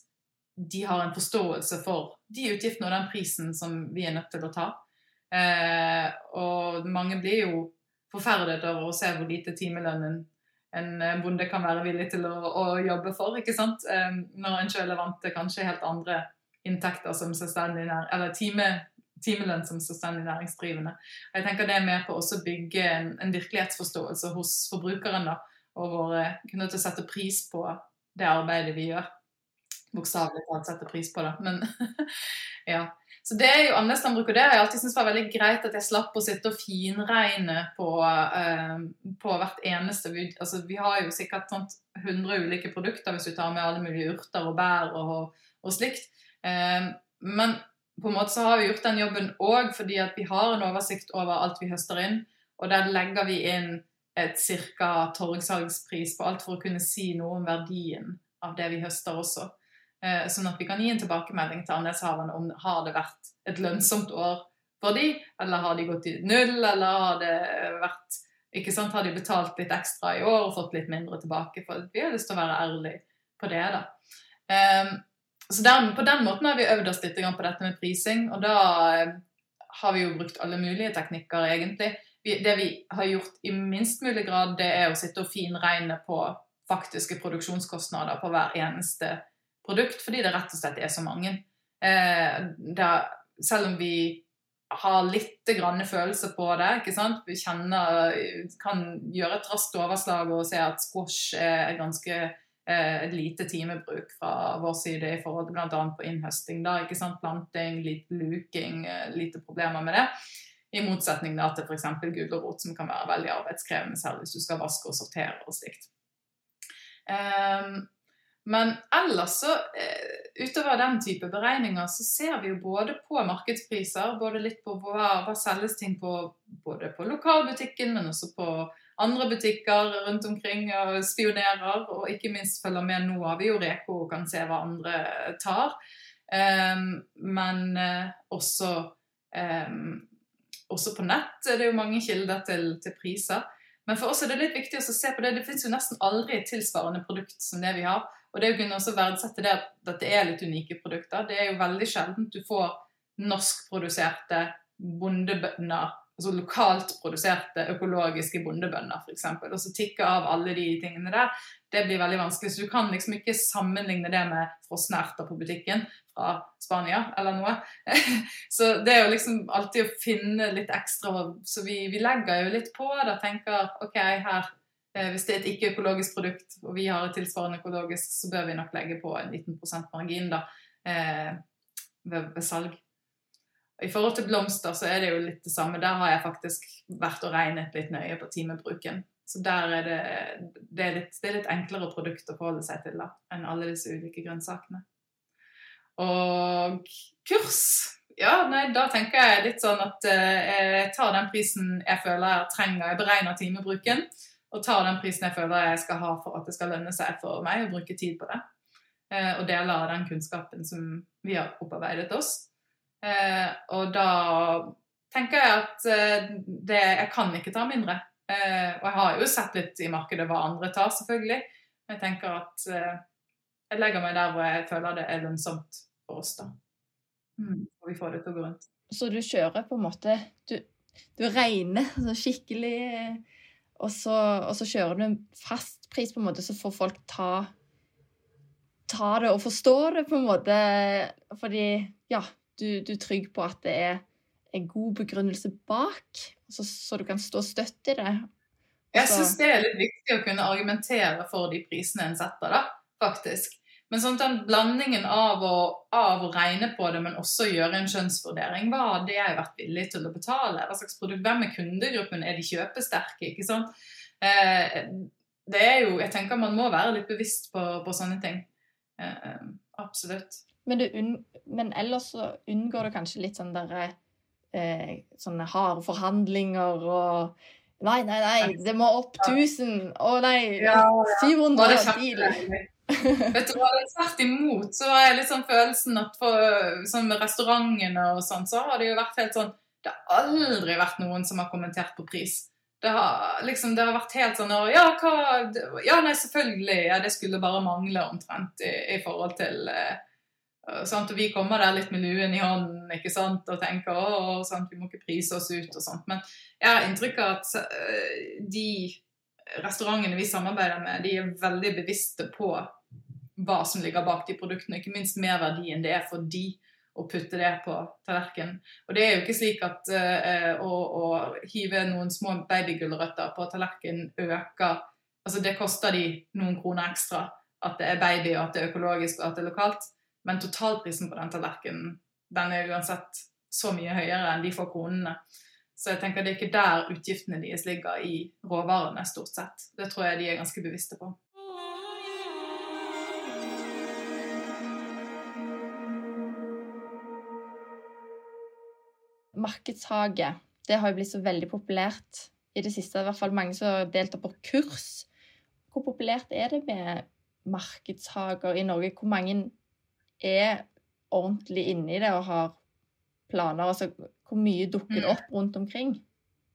de har en forståelse for de utgiftene og den prisen som vi er nødt til å ta. Eh, og mange blir jo forferdet over å se hvor lite timelønnen en eh, bonde kan være villig til å, å jobbe for. ikke sant? Eh, når en sjøl er vant til kanskje helt andre inntekter som selvstendig nær, eller time, timelønn som selvstendig næringsdrivende. Jeg tenker Det er med på å bygge en, en, virkelighetsforståelse hos forbrukeren. da, Og våre kunne til å sette pris på det arbeidet vi gjør. Bokstavelig talt sette pris på det. Men ja. Så det er jo annerledes andelslandbruk, og det har jeg alltid syntes var veldig greit at jeg slapp å sitte og finregne på, eh, på hvert eneste vi, altså, vi har jo sikkert sånt 100 ulike produkter hvis du tar med alle mulige urter og bær og, og slikt. Eh, men på en måte så har vi gjort den jobben òg fordi at vi har en oversikt over alt vi høster inn. Og der legger vi inn et ca. torgsalgspris på alt for å kunne si noe om verdien av det vi høster også. Eh, sånn at vi kan gi en tilbakemelding til andelshaverne om har det vært et lønnsomt år for de, eller har de gått i null, eller har det vært ikke sant, Har de betalt litt ekstra i år og fått litt mindre tilbake? For vi har lyst til å være ærlige på det. da. Så der, På den måten har vi øvd oss litt på dette med prising. Og da uh, har vi jo brukt alle mulige teknikker, egentlig. Vi, det vi har gjort i minst mulig grad, det er å sitte og finregne på faktiske produksjonskostnader på hver eneste produkt, fordi det rett og slett er så mange. Eh, der, selv om vi har litt grann følelse på det, ikke sant? vi kjenner, kan gjøre et raskt overslag og se at squash er ganske eh, lite timebruk fra vår side i forhold til bl.a. på innhøsting. Da, ikke sant? Planting, lite luking, eh, lite problemer med det. I motsetning da, til f.eks. gulrot, som kan være veldig arbeidskrevende selv hvis du skal vaske og sortere og slikt. Um, men ellers så, eh, utover den type beregninger, så ser vi jo både på markedspriser, både litt på hva, hva selges ting på både på lokalbutikken, men også på andre butikker rundt omkring og spionerer. Og ikke minst følger med. Nå har vi jo Reko og kan se hva andre tar. Um, men uh, også, um, også på nett er det jo mange kilder til, til priser. Men for oss er det litt viktig å se på det. Det finnes jo nesten aldri et tilsvarende produkt som det vi har. Og det å kunne også verdsette det at det er litt unike produkter. Det er jo veldig sjelden du får norskproduserte bondebønder, altså lokalt produserte økologiske bondebønder f.eks. Og så tikke av alle de tingene der. Det blir veldig vanskelig. Så du kan liksom ikke sammenligne det med frosne erter på butikken fra Spania eller noe. så det er jo liksom alltid å finne litt ekstra Så vi, vi legger jo litt på da Tenker OK, her Eh, hvis det er et ikke-økologisk produkt, og vi har et tilsvarende økologisk, så bør vi nok legge på en liten prosentmargin da, eh, ved, ved, salg. I forhold til blomster så er det jo litt det samme. Der har jeg faktisk vært og regnet litt nøye på timebruken. Så der er det, det, er litt, det er litt enklere produkt å forholde seg til da, enn alle disse ulike grønnsakene. Og kurs Ja, nei, da tenker jeg litt sånn at eh, jeg tar den prisen jeg føler jeg trenger. Jeg beregner timebruken og tar den prisen jeg føler jeg skal ha for at det skal lønne seg for meg å bruke tid på det. Eh, og deler av den kunnskapen som vi har opparbeidet oss. Eh, og da tenker jeg at eh, det, jeg kan ikke ta mindre. Eh, og jeg har jo sett litt i markedet hva andre tar, selvfølgelig. Men jeg tenker at jeg legger meg der hvor jeg føler det er lønnsomt for oss, da. Mm. Og vi får det til å gå rundt. Så du kjører på en måte Du, du regner altså skikkelig, og så, og så kjører du en fast pris, på en måte, så får folk ta ta det og forstå det, på en måte. Fordi, ja, du, du er trygg på at det er en god begrunnelse bak, så, så du kan stå støtt i det. Jeg syns det er litt viktig å kunne argumentere for de prisene en setter, da, faktisk. Men sånn den blandingen av å, av å, regne på det, men også gjøre en skjønnsvurdering, hva hadde jeg vært villig til å betale? Hva slags produkt, Hvem er kundegruppen? Er de kjøpesterke? ikke sant? Eh, det er jo, Jeg tenker man må være litt bevisst på, på sånne ting. Eh, absolutt. Men, men, ellers så unngår du kanskje litt sånn der, eh, sånne harde forhandlinger og Nei, nei, nei, det må opp 1000! Å nei, 700 bil! Vet du hva, Tvert imot så har jeg litt sånn følelsen at for, sånn med restaurantene og sånn, så har det jo vært helt sånn Det har aldri vært noen som har kommentert på pris. Det har liksom, det har vært helt sånn Ja, hva Ja, nei, selvfølgelig. Ja, det skulle bare mangle omtrent i, i forhold til eh, sant? Og vi kommer der litt med luen i hånden ikke sant? og tenker å, sant? vi må ikke prise oss ut og sånt. Men jeg har inntrykk av at uh, de restaurantene vi samarbeider med, de er veldig bevisste på hva som ligger bak de produktene. Ikke minst merverdien det er for de å putte det på tallerkenen. Og det er jo ikke slik at uh, å, å, hive noen små babygulrøtter på tallerkenen øker Altså det koster de noen kroner ekstra at det er baby, og at det er økologisk og at det er lokalt. Men totalprisen på den tallerkenen den er uansett så mye høyere enn de få kronene. Så jeg tenker det er ikke der utgiftene deres ligger i råvarene, stort sett. Det tror jeg de er ganske bevisste på. markedshage det har jo blitt så veldig populært i det siste. I hvert fall mange som har deltatt på kurs. Hvor populært er det med markedshager i Norge? Hvor mange er ordentlig inne i det og har planer? Altså, hvor mye dukker det mm. opp rundt omkring?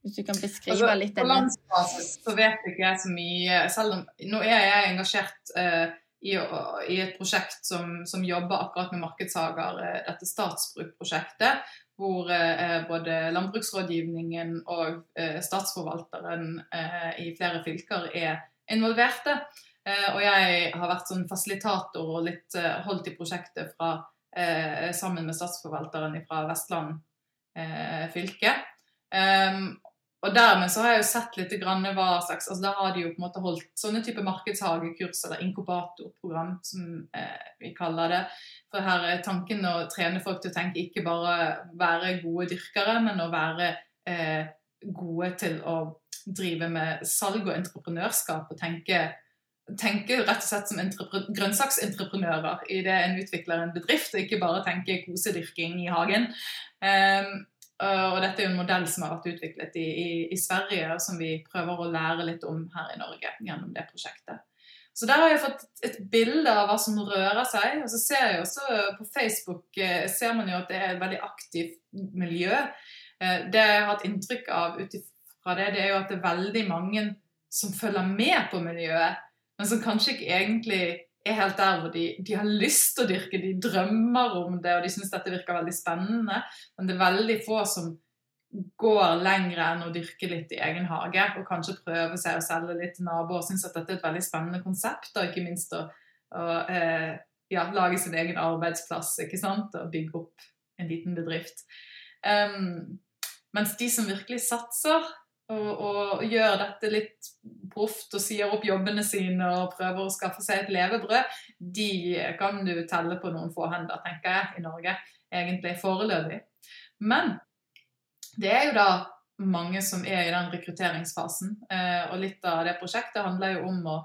Hvis du kan beskrive altså, litt denne. På landsbasis så vet ikke jeg så mye. Selv om nå er jeg engasjert uh, i, i, et prosjekt som, som, jobber akkurat med markedshager, uh, dette statsbruksprosjektet hvor eh, både landbruksrådgivningen og eh, statsforvalteren eh, i flere fylker er involverte. Eh, og jeg har vært sånn fasilitator og litt eh, holdt i prosjektet fra, eh, sammen med statsforvalteren fra Vestland fylke. Um, og dermed så har jeg jo sett litt grann hva slags altså Da har de jo på en måte holdt sånne type markedshagekurs eller inkubatorprogram, som vi kaller det, for her er tanken å trene folk til å tenke ikke bare være gode dyrkere, men å være gode til å drive med salg og entreprenørskap og tenke, tenke rett og slett som grønnsaksentreprenører i det en utvikler en bedrift, og ikke bare tenke kosedyrking i hagen. Um, og dette er jo en modell som har vært utviklet i, i, i Sverige, og som vi prøver å lære litt om her i Norge gjennom det prosjektet. Så der har jeg fått et bilde av hva som rører seg. Og så ser jeg også på Facebook eh, ser man jo at det er et veldig aktivt miljø. Eh, det jeg har hatt inntrykk av ut ifra det, det er jo at det er veldig mange som følger med på miljøet, men som kanskje ikke egentlig er helt der hvor de, de har lyst til å dyrke, de drømmer om det, og de syns dette virker veldig spennende. Men det er veldig få som går lenger enn å dyrke litt i egen hage, og kanskje prøve seg å selge litt til naboer. Syns at dette er et veldig spennende konsept, og ikke minst å, å eh, ja, lage sin egen arbeidsplass ikke sant? og bygge opp en liten bedrift. Um, mens de som virkelig satser og, gjør dette litt proft og sier opp jobbene sine og prøver å skaffe seg et levebrød, de kan du telle på noen få hender, tenker jeg, i Norge. Egentlig foreløpig. Men det er jo da mange som er i den rekrutteringsfasen. Eh, og litt av det prosjektet handler jo om å,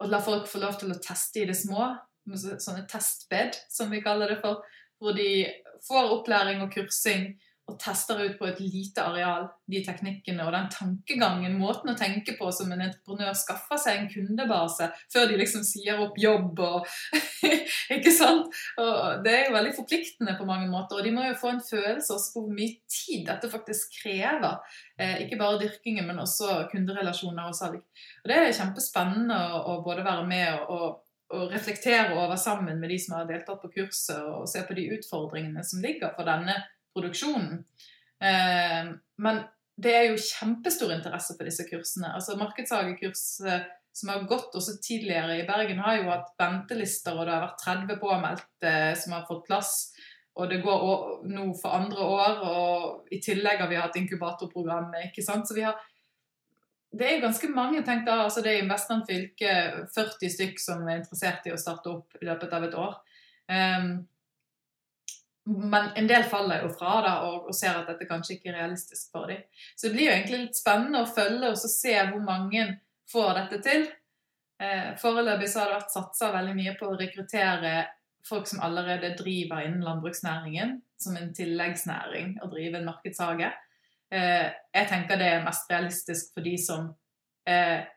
å la folk få lov til å teste i det små. Sånne testbed, som vi kaller det for. Hvor de får opplæring og kursing og tester ut på et lite areal de teknikkene og den tankegangen, måten å tenke på som en entreprenør skaffer seg en kundebase før de liksom sier opp jobb og Ikke sant? Og det er jo veldig forpliktende på mange måter. Og de må jo få en følelse også på hvor mye tid dette faktisk krever. Eh, ikke bare dyrkingen, men også kunderelasjoner og salg. Og det er kjempespennende å, å både være med og, og og reflektere over sammen med de som har deltatt på kurset, og se på de utfordringene som ligger for denne produksjonen. Eh, men det er jo kjempestor interesse for disse kursene. Altså Markedshagekurset som har gått også tidligere i Bergen, har jo hatt ventelister, og det har vært 30 påmeldte som har fått plass. Og det går nå for andre år, og i tillegg har vi hatt inkubatorprogrammet. ikke sant? Så vi har det er jo ganske mange. tenkt da, altså Det er i Vestland fylke 40 stykk som er interessert i å starte opp i løpet av et år. Um, men en del faller jo fra da, og, og, ser at dette kanskje ikke er realistisk for dem. Så det blir jo egentlig litt spennende å følge og se hvor mange får dette til. Eh, Foreløpig så har det vært satsa veldig mye på å rekruttere folk som allerede driver innen landbruksnæringen, som en tilleggsnæring, å drive en markedshage. Eh, jeg tenker det er mest realistisk for de som eh,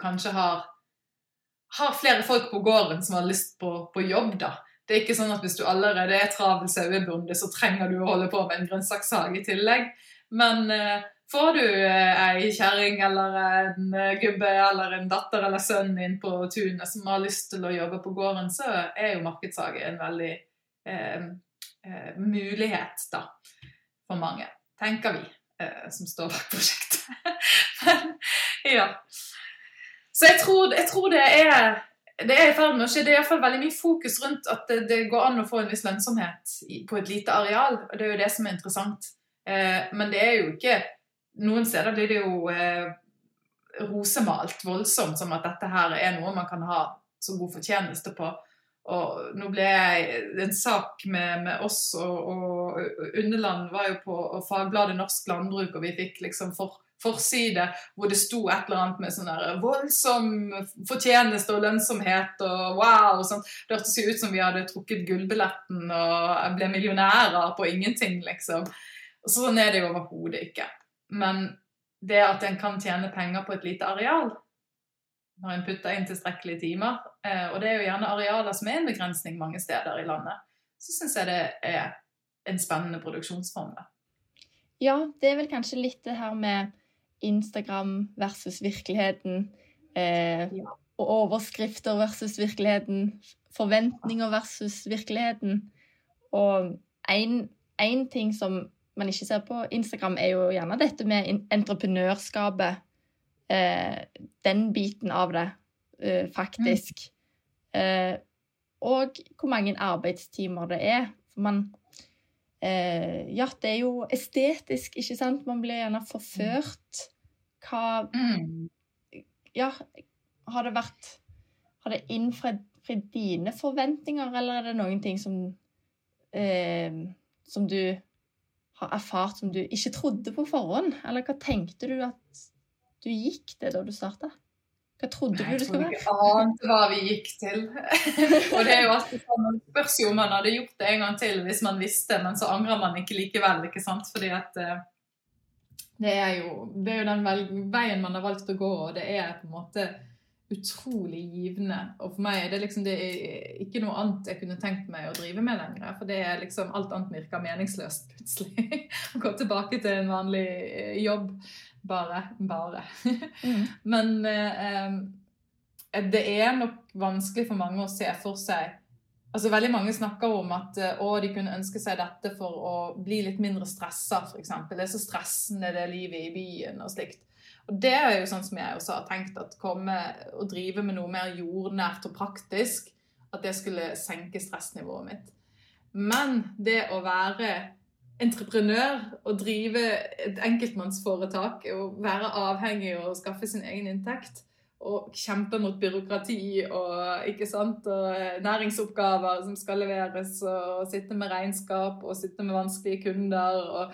kanskje har, har flere folk på gården som har lyst på, på jobb, da. Det er ikke sånn at hvis du allerede er travel sauebonde, så trenger du å holde på med en grønnsakshage i tillegg. Men eh, får du eh, ei kjerring eller en eh, gubbe eller en datter eller sønn inn på tunet som har lyst til å jobbe på gården, så er jo markedshage en veldig eh, eh, mulighet da, for mange. Tenker vi eh, som står bak prosjektet. Men ja. Så jeg tror, jeg tror det er det er i ferd med å skje. Det er iallfall veldig mye fokus rundt at det, det, går an å få en viss lønnsomhet på et lite areal. og Det er jo det som er interessant. Eh, men det er jo ikke Noen steder blir det jo eh, rosemalt voldsomt som at dette her er noe man kan ha så god fortjeneste på. Og nå ble jeg en sak med, med oss og, og Underland var jo på og fagbladet Norsk Landbruk, og vi fikk liksom for forside hvor det sto et eller annet med sånn der voldsom fortjeneste og lønnsomhet og wow og sånt. Det hørtes jo ut som vi hadde trukket gullbilletten og ble millionærer på ingenting, liksom. Sånn er det jo overhodet ikke. Men det at en kan tjene penger på et lite areal når en putter inn tilstrekkelige timer, eh, og det er jo gjerne arealer som er en begrensning mange steder i landet, så syns jeg det er en spennende produksjonsform. Ja, det er vel kanskje litt det her med Instagram versus virkeligheten. Eh, og overskrifter versus virkeligheten. Forventninger versus virkeligheten. Og én ting som man ikke ser på Instagram, er jo gjerne dette med entreprenørskapet. Eh, den biten av det, eh, faktisk. Mm. Eh, og hvor mange arbeidstimer det er. For man eh, Ja, det er jo estetisk, ikke sant? Man blir gjerne forført hva mm. Ja, har det vært Har det innfridd dine forventninger, eller er det noen ting som eh, Som du har erfart som du ikke trodde på forhånd? Eller hva tenkte du at du gikk til da du starta? Hva trodde Nei, du det skulle være? Jeg trodde ikke ante hva vi gikk til. og det er jo alltid sånn, Man spørs jo om man hadde gjort det en gang til hvis man visste, men så angrer man ikke likevel. ikke sant? Fordi at eh, det er jo, det er jo den veien man har valgt å gå, og det er på en måte utrolig givende. Og for meg er det liksom det er ikke noe annet jeg kunne tenkt meg å drive med lenger. For det er liksom alt annet virker meningsløst plutselig. Å gå tilbake til en vanlig eh, jobb. Bare. Bare. Mm. Men eh, eh, det er nok vanskelig for mange å se for seg Altså, veldig mange snakker om at eh, å, de kunne ønske seg dette for å bli litt mindre stressa, f.eks. Det er så stressende, det livet i byen og slikt. Og det er jo sånn som jeg også har tenkt, at komme og drive med noe mer jordnært og praktisk, at det skulle senke stressnivået mitt. Men det å være entreprenør og drive et enkeltmannsforetak og være avhengig og skaffe sin egen inntekt, og kjempe mot byråkrati og, ikke sant, og eh, næringsoppgaver som skal leveres, og sitte med regnskap og sitte med vanskelige kunder. og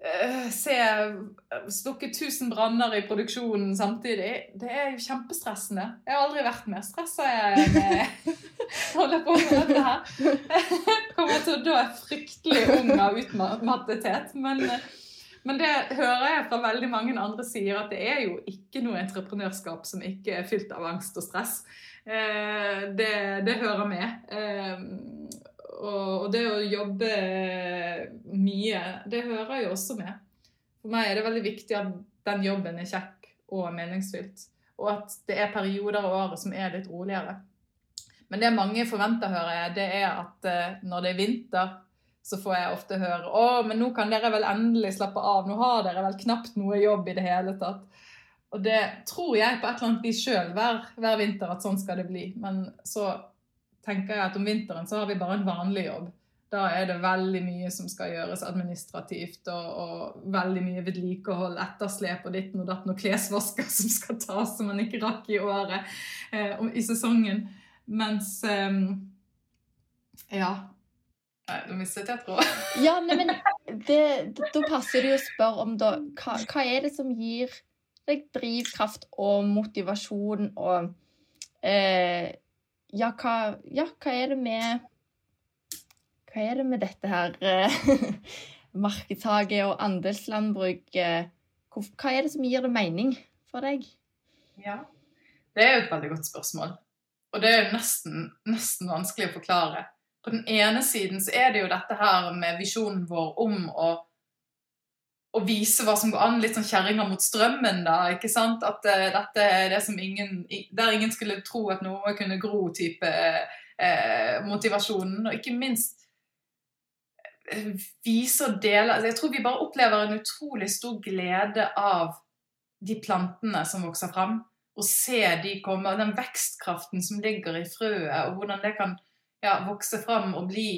eh, se slukke 1000 branner i produksjonen samtidig, det er jo kjempestressende. Jeg har aldri vært mer stressa jeg holder på med dette her. Kommer til å dø fryktelig ung av utmattethet. Men, men det hører jeg fra veldig mange andre sier, at det er jo ikke noe entreprenørskap som ikke er fylt av angst og stress. Eh, det, det hører med. Eh, og, det å jobbe mye, det hører jo også med. For meg er det veldig viktig at den jobben er kjekk og meningsfylt. Og at det er perioder av året som er litt roligere. Men det mange forventer, hører jeg, det er at eh, når det er vinter, så får jeg ofte høre å, men nå kan dere vel endelig slappe av. Nå har dere vel knapt noe jobb i det hele tatt. Og det tror jeg på et eller annet vis sjøl hver, hver vinter at sånn skal det bli. Men så tenker jeg at om vinteren så har vi bare en vanlig jobb. Da er det veldig mye som skal gjøres administrativt, og, og veldig mye vedlikehold, etterslep og ditten og datten, og klesvasker som skal tas som man ikke rakk i året, eh, i sesongen. Mens eh, Ja. Nei, nå mistet jeg tråden. ja, nei, men da passer det jo å spørre om da hva, hva er det som gir deg drivkraft og motivasjon og eh, ja hva, ja, hva er det med Hva er det med dette her eh, og andelslandbruk Hva er det som gir det mening for deg? Ja, det er jo et veldig godt spørsmål. Og det er jo nesten, nesten vanskelig å forklare. På den ene siden så er det jo dette her med visjonen vår om å å vise hva som går an. Litt sånn kjerringa mot strømmen, da. ikke sant? At uh, dette er det som ingen Der ingen skulle tro at noe kunne gro-type uh, motivasjonen. Og ikke minst vise og dele altså, Jeg tror vi bare opplever en utrolig stor glede av de plantene som vokser fram. Å se de komme, den vekstkraften som ligger i frøet, og hvordan det kan ja, vokse fram og bli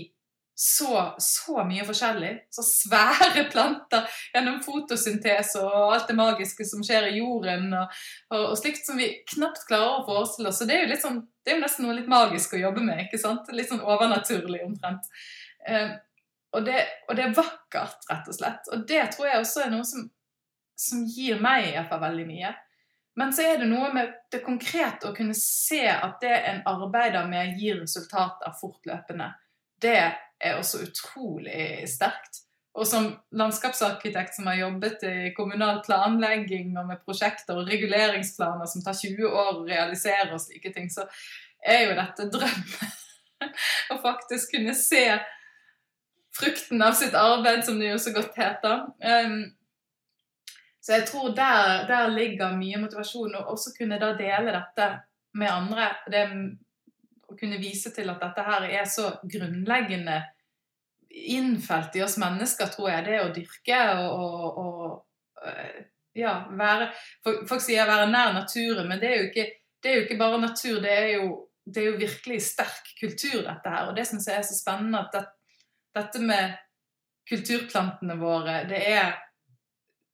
så, så, mye forskjellig. Så svære planter gjennom fotosyntese og alt det magiske som skjer i jorden. Og, og, og slikt som vi knapt klarer å forestille oss. Så det er jo litt sånn, det er jo nesten noe litt magisk å jobbe med. ikke sant? Litt sånn overnaturlig omtrent. Eh, og, det, og, det, er vakkert, rett og slett. Og det tror jeg også er noe som, som gir meg i hvert fall veldig mye. Men så er det noe med det konkrete å kunne se at det en arbeider med, gir resultater fortløpende. Det er også utrolig sterkt. Og som landskapsarkitekt som har jobbet i kommunal planlegging og med prosjekter og reguleringsplaner som tar 20 år å realisere og slike ting, så er jo dette drømmen. Å faktisk kunne se frukten av sitt arbeid, som det jo så godt heter. Så jeg tror der, der ligger mye motivasjon. Og også kunne da dele dette med andre. Det å kunne vise til at dette her er så grunnleggende innfelt i oss mennesker, tror jeg, det å dyrke og, og og ja, være Folk sier 'være nær naturen', men det er jo ikke, er jo ikke bare natur. Det er, jo, det er, jo, virkelig sterk kultur, dette her. Og det syns jeg er så spennende. at det, dette med kulturplantene våre, det er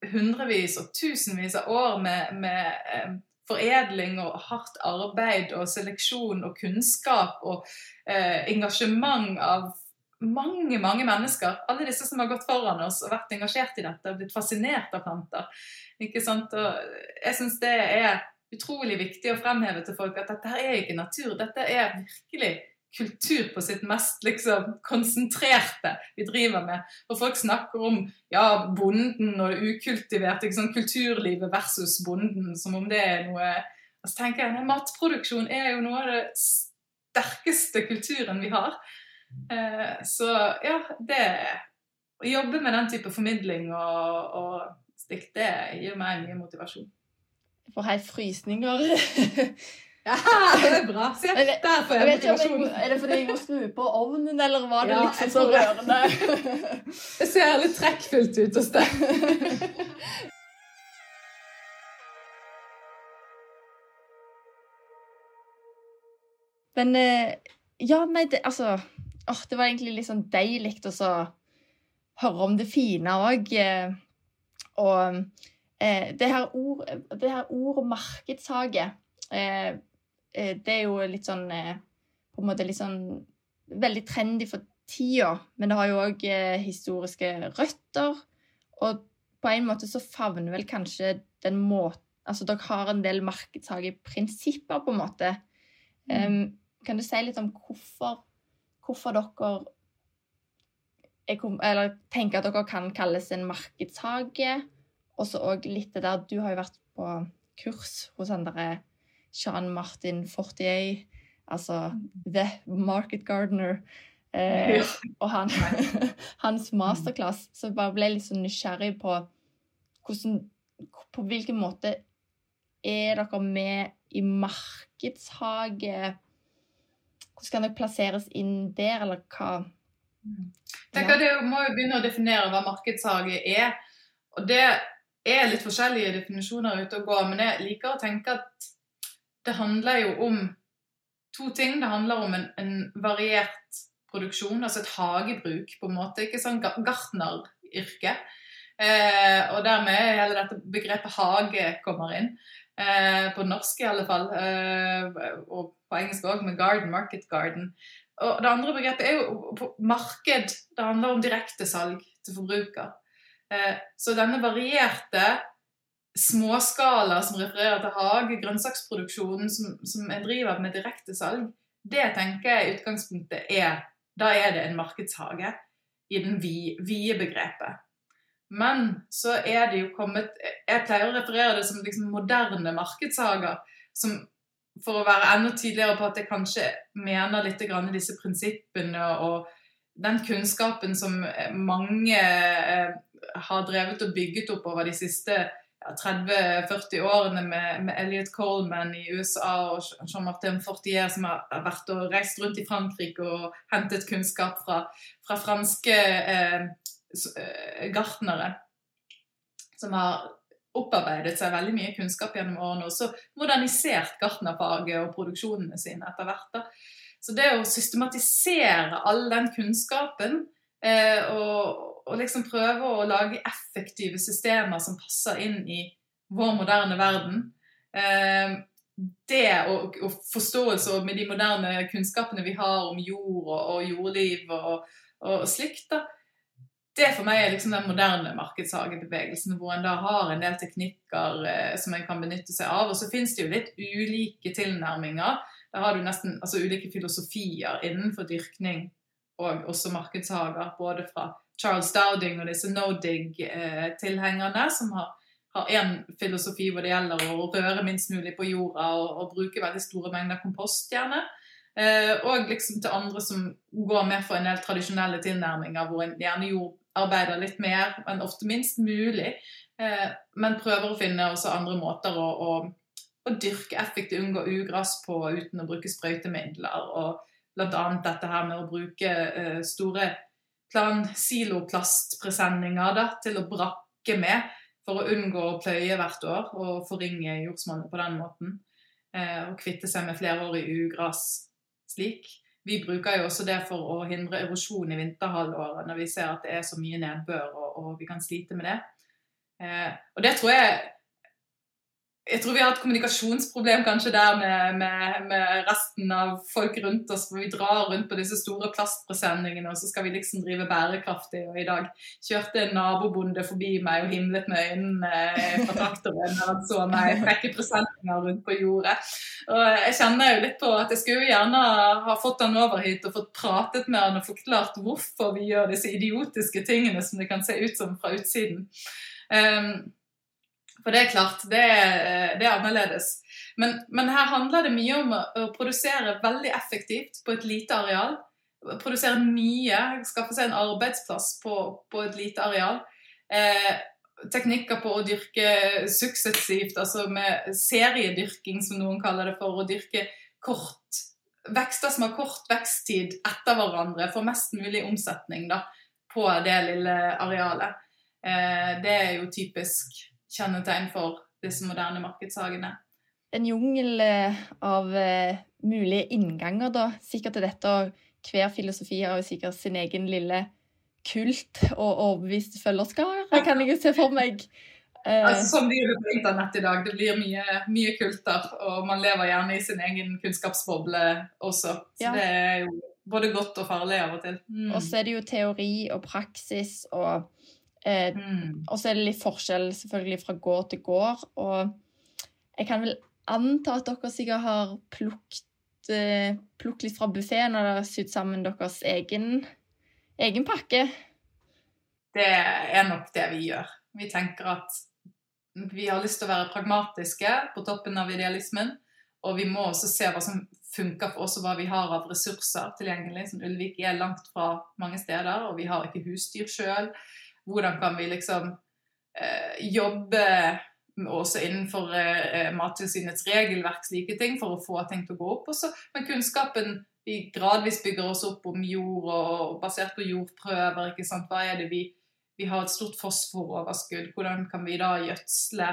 hundrevis og tusenvis av år med, med eh, foredling og hardt arbeid og seleksjon og kunnskap og eh, engasjement av mange mange mennesker, alle disse som har gått foran oss og vært engasjert i dette og blitt fascinert av planter. Ikke sant? Og jeg syns det er utrolig viktig å fremheve til folk at dette her er ikke natur. Dette er virkelig kultur på sitt mest liksom, konsentrerte vi driver med. Og folk snakker om ja, bonden og det ukultiverte, liksom, kulturlivet versus bonden, som om det er noe Og så tenker jeg matproduksjon er jo noe av det sterkeste kulturen vi har. Eh, så ja, det Å jobbe med den type formidling og, og stikk, det gir meg mye motivasjon. Jeg får helt frysninger. ja, det er bra. Se, der får jeg motivasjon. Er det fordi jeg må skru på ovnen, eller var det ja, liksom så rørende? det ser litt trekkfullt ut hos deg. Men eh, ja, nei, det, altså åh, Det var egentlig litt sånn deilig å høre om det fine òg. Eh, og eh, det her ord, det her ordet markedshage, eh, det er jo litt sånn eh, På en måte litt sånn veldig trendy for tida, men det har jo òg historiske røtter. Og på en måte så favner vel kanskje den måten Altså dere har en del markedshageprinsipper, på en måte. Um, kan du si litt om hvorfor, hvorfor dere er, Eller tenker at dere kan kalles en markedshage? Og så òg litt det der Du har jo vært på kurs hos han derre Jean Martin Fortier, altså The Market Gardener. Eh, og han, hans masterclass. Så jeg bare ble litt sånn nysgjerrig på hvordan På hvilken måte er dere med i markedshage? Hvordan kan dere plasseres inn der, eller hva? Tenker ja. Du må jo begynne å definere hva markedshage er. Og det er litt forskjellige definisjoner ute og går, men jeg liker å tenke at det handler jo om to ting. Det handler om en, en variert produksjon, altså et hagebruk, på en måte. Ikke sånn gartneryrke. Eh, og dermed er hele dette begrepet hage kommer inn. Eh, på norsk i alle fall. Eh, og på engelsk òg, med garden, market garden. Og det andre begrepet er jo marked. Det handler om direktesalg til forbruker. Eh, så denne varierte småskala som refererer til hage, grønnsaksproduksjonen som, som jeg driver med direktesalg, det tenker jeg utgangspunktet er Da er det en markedshage i den vide begrepet. Men så er det jo kommet Jeg pleier å referere det som liksom moderne markedshager. Som for å være enda tydeligere på at jeg kanskje mener litt grann disse prinsippene og den kunnskapen som mange eh, har drevet og bygget opp over de siste ja, 30-40 årene med, med, Elliot Coleman i USA og Jean-Martin Fortier som har vært og reist rundt i Frankrike og hentet kunnskap fra, fra franske eh, eh, gartnere. Som har opparbeidet seg veldig mye kunnskap gjennom årene, og så modernisert gartnerfaget og produksjonene sine etter hvert. da. Så det å systematisere all den kunnskapen eh, og, og liksom prøve å lage effektive systemer som passer inn i vår moderne verden. Eh, det og, og, forståelse med de moderne kunnskapene vi har om jord og, og jordliv og, og, slikt, da, det for meg er liksom den moderne markedshagebevegelsen, hvor en da har en del teknikker eh, som en kan benytte seg av. Og så finnes det jo litt ulike tilnærminger. Da har du nesten altså ulike filosofier innenfor dyrkning og også markedshager. Både fra Charles Dowding og disse no dig-tilhengerne, som har har én filosofi hvor det gjelder å røre minst mulig på jorda og, og bruke veldig store mengder kompost, gjerne. Eh, og liksom til andre som går mer for en del tradisjonelle tilnærminger, hvor en gjerne jordarbeider litt mer, men ofte minst mulig. Eh, men prøver å finne også andre måter å, å, å dyrke effektivt, unngå ugress på uten å bruke sprøytemidler. Og bl.a. dette her med å bruke eh, store silopplastpresenninger da, til å brakke med for å unngå å pløye hvert år og forringe jordsmonnet på den måten. Eh, og kvitte seg med flerårig ugras slik. Vi bruker jo også det for å hindre erosjon i vinterhalvåret når vi ser at det er så mye nedbør og, og vi kan slite med det. Eh, og det tror jeg jeg tror vi har et kommunikasjonsproblem kanskje der med, med, med, resten av folk rundt oss. for Vi drar rundt på disse store plastpresenningene, og så skal vi liksom drive bærekraftig. Og i dag kjørte en nabobonde forbi meg og himlet med øynene fra traktoren han så meg trekke presenninger rundt på jordet. Og jeg kjenner jo litt på at jeg skulle gjerne ha fått han over hit og fått pratet med han og forklart hvorfor vi gjør disse idiotiske tingene som det kan se ut som fra utsiden. Um, for det er klart, det er, det er annerledes. Men, men, her handler det mye om å produsere veldig effektivt på et lite areal. Produsere mye, skaffe seg en arbeidsplass på, på et lite areal. Eh, teknikker på å dyrke suksessivt, altså med seriedyrking, som noen kaller det for. Å dyrke kort, vekster som har kort veksttid etter hverandre, for mest mulig omsetning da, på det lille arealet. Eh, det er jo typisk kjennetegn for disse moderne markedshagene. En jungel eh, av uh, mulige innganger, da. Sikkert til dette. Og hver filosofi har jo sikkert sin egen lille kult og overbeviste følgerskare, kan jeg jo se for meg. Uh, altså, som det gjør på internett i dag. Det blir mye, mye, kulter, og man lever gjerne i sin egen kunnskapsboble også. Så ja. det er jo både godt og farlig av og til. Mm. Og så er det jo teori og praksis og Eh, Mm. og så er det litt forskjell selvfølgelig fra gård til gård. Og jeg kan vel anta at dere sikkert har plukket, eh, plukket litt fra buffeen og dere har sydd sammen deres egen, egen pakke. Det er nok det vi gjør. Vi tenker at vi har lyst til å være pragmatiske på toppen av idealismen. Og vi må også se hva som funker for oss, og hva vi har av ressurser tilgjengelig. Som Ulvik er langt fra mange steder, og vi har ikke husdyr sjøl. Hvordan kan vi liksom eh, jobbe også innenfor eh, Mattilsynets regelverk, slike ting, for å få ting til å gå opp. Også, men kunnskapen vi gradvis bygger oss opp om jord, og basert på jordprøver. ikke sant? Hva er det vi vi har et stort fosforoverskudd. Hvordan kan vi da gjødsle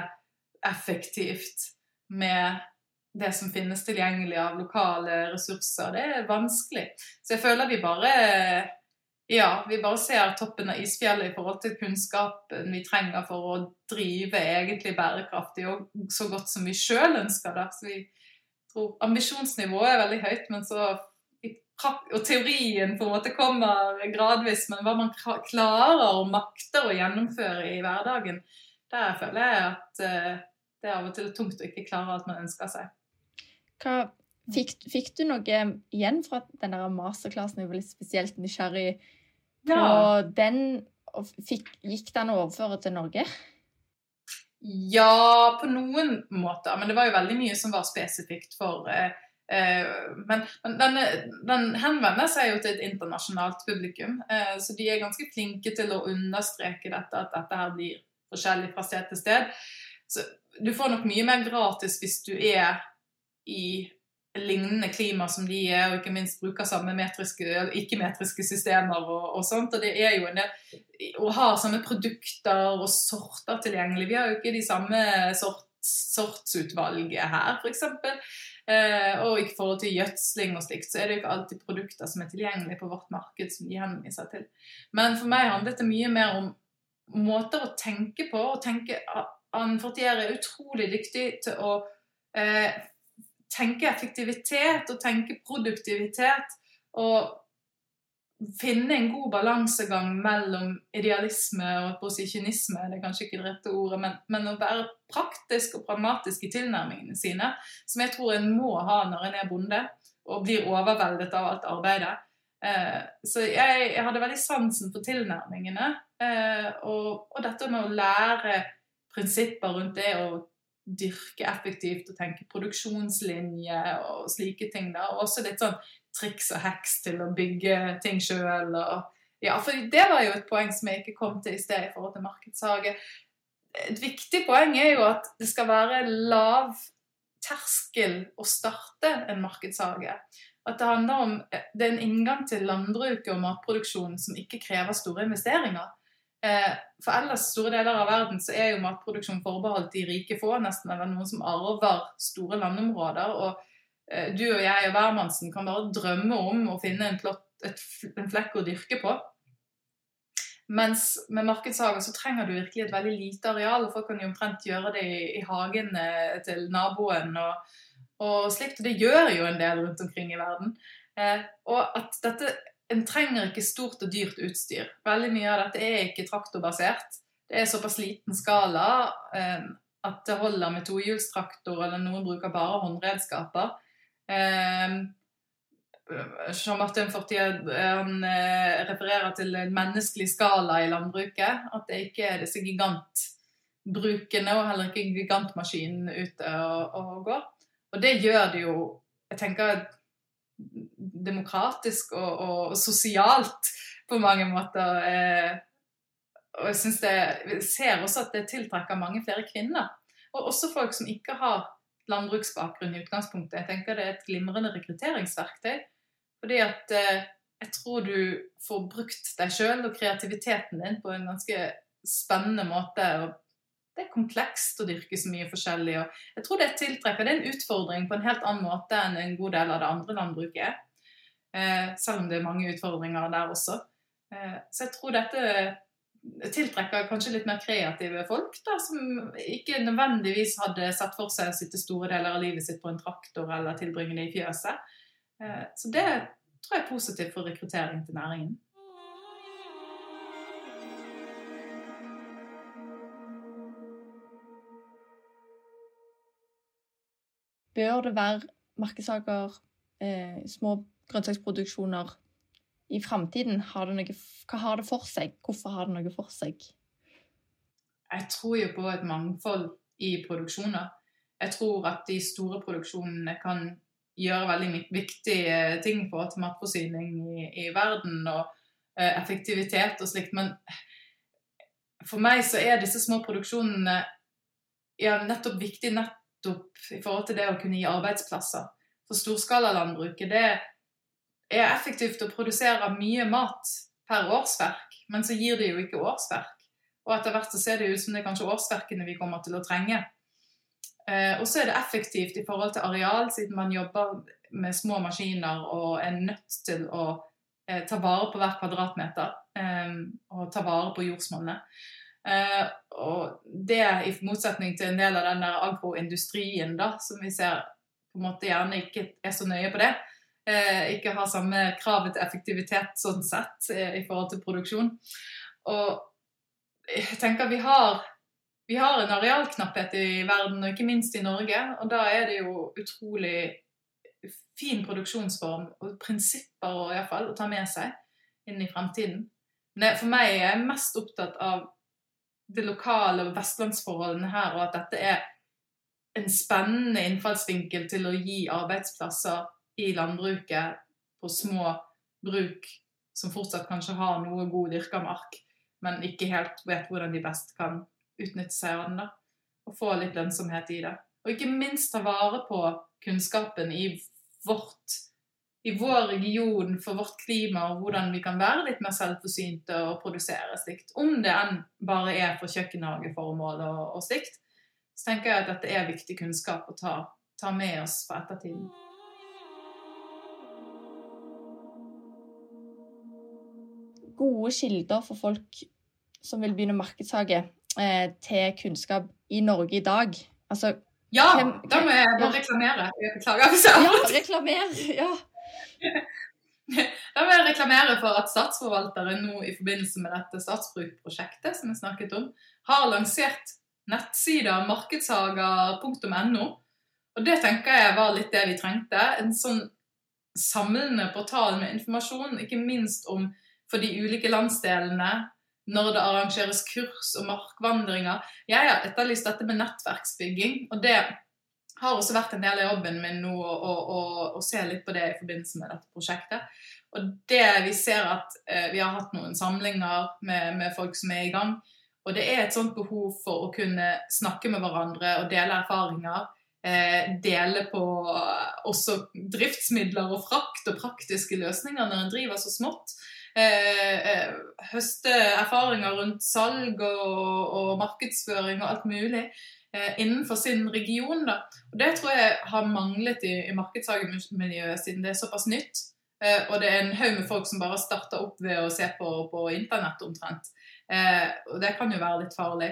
effektivt med det som finnes tilgjengelig av lokale ressurser? Det er vanskelig. Så jeg føler vi bare ja, vi bare ser toppen av isfjellet i forhold til kunnskapen vi trenger for å drive egentlig bærekraftig og så godt som vi sjøl ønsker det. Så vi tror ambisjonsnivået er veldig høyt, men så og teorien på en måte kommer gradvis, men hva man klarer og makter å gjennomføre i hverdagen, der føler jeg at eh, det er av og til tungt å ikke klare alt man ønsker seg. Hva, fikk, fikk du noe igjen fra den der masterklassen? Jeg var litt spesielt nysgjerrig på den. Fikk, gikk den overføre til Norge? Ja, på noen måter. Men det var jo veldig mye som var spesifikt for eh, eh, Men, men den, den henvender seg jo til et internasjonalt publikum. Eh, så de er ganske flinke til å understreke dette, at dette her blir forskjellig fra sted til sted. Så du får nok mye mer gratis hvis du er i lignende klima som de er, og ikke minst bruker samme metriske, ikke-metriske systemer og, og sånt. Og det er jo en del å ha samme produkter og sorter tilgjengelig. Vi har jo ikke de samme sort, sortsutvalget her, f.eks. Eh, og i forhold til gjødsling og slikt, så er det jo ikke alltid produkter som er tilgjengelige på vårt marked som de henviser til. Men for meg handlet det mye mer om måter å tenke på. og tenke Anne Fortier er utrolig dyktig til å eh, tenke effektivitet og tenke produktivitet. Og finne en god balansegang mellom idealisme og kynisme, det er kanskje ikke det rette ordet, men, men å være praktisk og pragmatisk i tilnærmingene sine, som jeg tror en må ha når en er bonde og blir overveldet av alt arbeidet. Eh, så jeg, jeg hadde veldig sansen for tilnærmingene, eh, og, og dette med å lære prinsipper rundt det å dyrke effektivt og tenke produksjonslinje og slike ting. da, Og også litt sånn triks og heks til å bygge ting sjøl. Ja, for det var jo et poeng som jeg ikke kom til i sted i forhold til markedshage. Et viktig poeng er jo at det skal være lav terskel å starte en markedshage. At det handler om det er en inngang til landbruket og matproduksjon som ikke krever store investeringer. For ellers store deler av verden så er jo matproduksjon forbeholdt de rike få, nesten eller noen som arver store landområder. Og du og jeg og hvermannsen kan bare drømme om å finne en, plott, et, en flekk å dyrke på. Mens med markedshager så trenger du virkelig et veldig lite areal, og folk kan jo omtrent gjøre det i, i hagen til naboen og, og slikt. Og det gjør jo en del rundt omkring i verden. Eh, og at dette en trenger ikke stort og dyrt utstyr. Veldig mye av dette er ikke traktorbasert. Det er såpass liten skala eh, at det holder med tohjulstraktor, eller noen bruker bare håndredskaper. Eh, Jean-Martin Fortier han eh, refererer til en menneskelig skala i landbruket. At det ikke er disse gigantbrukene og heller ikke gigantmaskinene ute og, og går. Og det gjør det jo jeg tenker demokratisk og, og, sosialt på mange måter. Eh, og jeg synes det, jeg ser også at det tiltrekker mange flere kvinner. Og også folk som ikke har landbruksbakgrunn i utgangspunktet. Jeg tenker det er et glimrende rekrutteringsverktøy. Fordi at eh, jeg tror du får brukt deg sjøl og kreativiteten din på en ganske spennende måte. og det er komplekst å dyrke så mye forskjellig. og jeg tror Det tiltrekker, det er en utfordring på en helt annen måte enn en god del av det andre landbruket er. Eh, selv om det er mange utfordringer der også. Eh, så jeg tror dette tiltrekker kanskje litt mer kreative folk, da, som ikke nødvendigvis hadde sett for seg å sitte store deler av livet sitt på en traktor eller tilbringe det i fjøset. Eh, så det tror jeg er positivt for rekruttering til næringen. Bør det være markedssaker, eh, små grønnsaksproduksjoner i framtiden? Hva har det for seg? Hvorfor har det noe for seg? Jeg tror jo på et mangfold i produksjoner. Jeg tror at de store produksjonene kan gjøre veldig viktige ting for matforsyning i, i verden og eh, effektivitet og slikt. Men for meg så er disse små produksjonene ja, nettopp viktig nettopp i forhold til det å kunne gi arbeidsplasser. For storskalalandbruket det er effektivt å produsere mye mat per årsverk, men så gir det jo ikke årsverk. Og etter hvert så ser det ut som det er kanskje årsverkene vi kommer til å trenge. Eh, og så er det effektivt i forhold til areal, siden man jobber med små maskiner og er nødt til å eh, ta vare på hver kvadratmeter eh, og ta vare på jordsmonnet. Eh, og det i motsetning til en del av den der agroindustrien da, som vi ser på en måte gjerne ikke er så nøye på det. Eh, ikke har samme kravet til effektivitet sånn sett eh, i forhold til produksjon. Og jeg tenker vi har, vi har en arealknapphet i verden, og ikke minst i Norge. Og da er det jo utrolig fin produksjonsform og prinsipper og i fall, å ta med seg inn i fremtiden. Men for meg er jeg mest opptatt av det lokale vestlandsforholdene her, og at dette er en spennende innfallsvinkel til å gi arbeidsplasser i landbruket på små bruk som fortsatt kanskje har noe god dyrka mark, men ikke helt vet hvordan de best kan utnytte seg av den. da, Og få litt lønnsomhet i det. Og ikke minst ta vare på kunnskapen i vårt i vår region for vårt klima og hvordan vi kan være litt mer selvforsynte og produsere slikt. Om det enn bare er for kjøkkenhageformål og, og slikt, så tenker jeg at dette er viktig kunnskap å ta, ta med oss for ettertiden. Gode kilder for folk som vil begynne markedshage, eh, til kunnskap i Norge i dag. Altså, ja, hvem, da må jeg bare reklamere. Jeg beklager Ja, reklamer. Ja. Da vil jeg reklamere for at Statsforvalteren nå i forbindelse med dette statsbruksprosjektet som jeg snakket om, har lansert nettsida markedshager.no. Og det tenker jeg var litt det vi trengte. En sånn samlende portal med informasjon, ikke minst om for de ulike landsdelene, når det arrangeres kurs og markvandringer. Jeg har etterlyst dette med nettverksbygging, og det har også vært en del av jobben min nå å se litt på det i forbindelse med dette prosjektet. Og det vi ser at eh, Vi har hatt noen samlinger med, med, folk som er i gang. Og det er et sånt behov for å kunne snakke med hverandre og dele erfaringer. Eh, dele på også driftsmidler og frakt og praktiske løsninger når en driver så smått. Eh, eh høste erfaringer rundt salg og, og markedsføring og alt mulig. Eh, innenfor sin region. Da. Og Det tror jeg har manglet i, i markedshagemiljøet, siden det er såpass nytt. Eh, og det er en haug med folk som bare starter opp ved å se på, på internett omtrent. Eh, og det kan jo være litt farlig.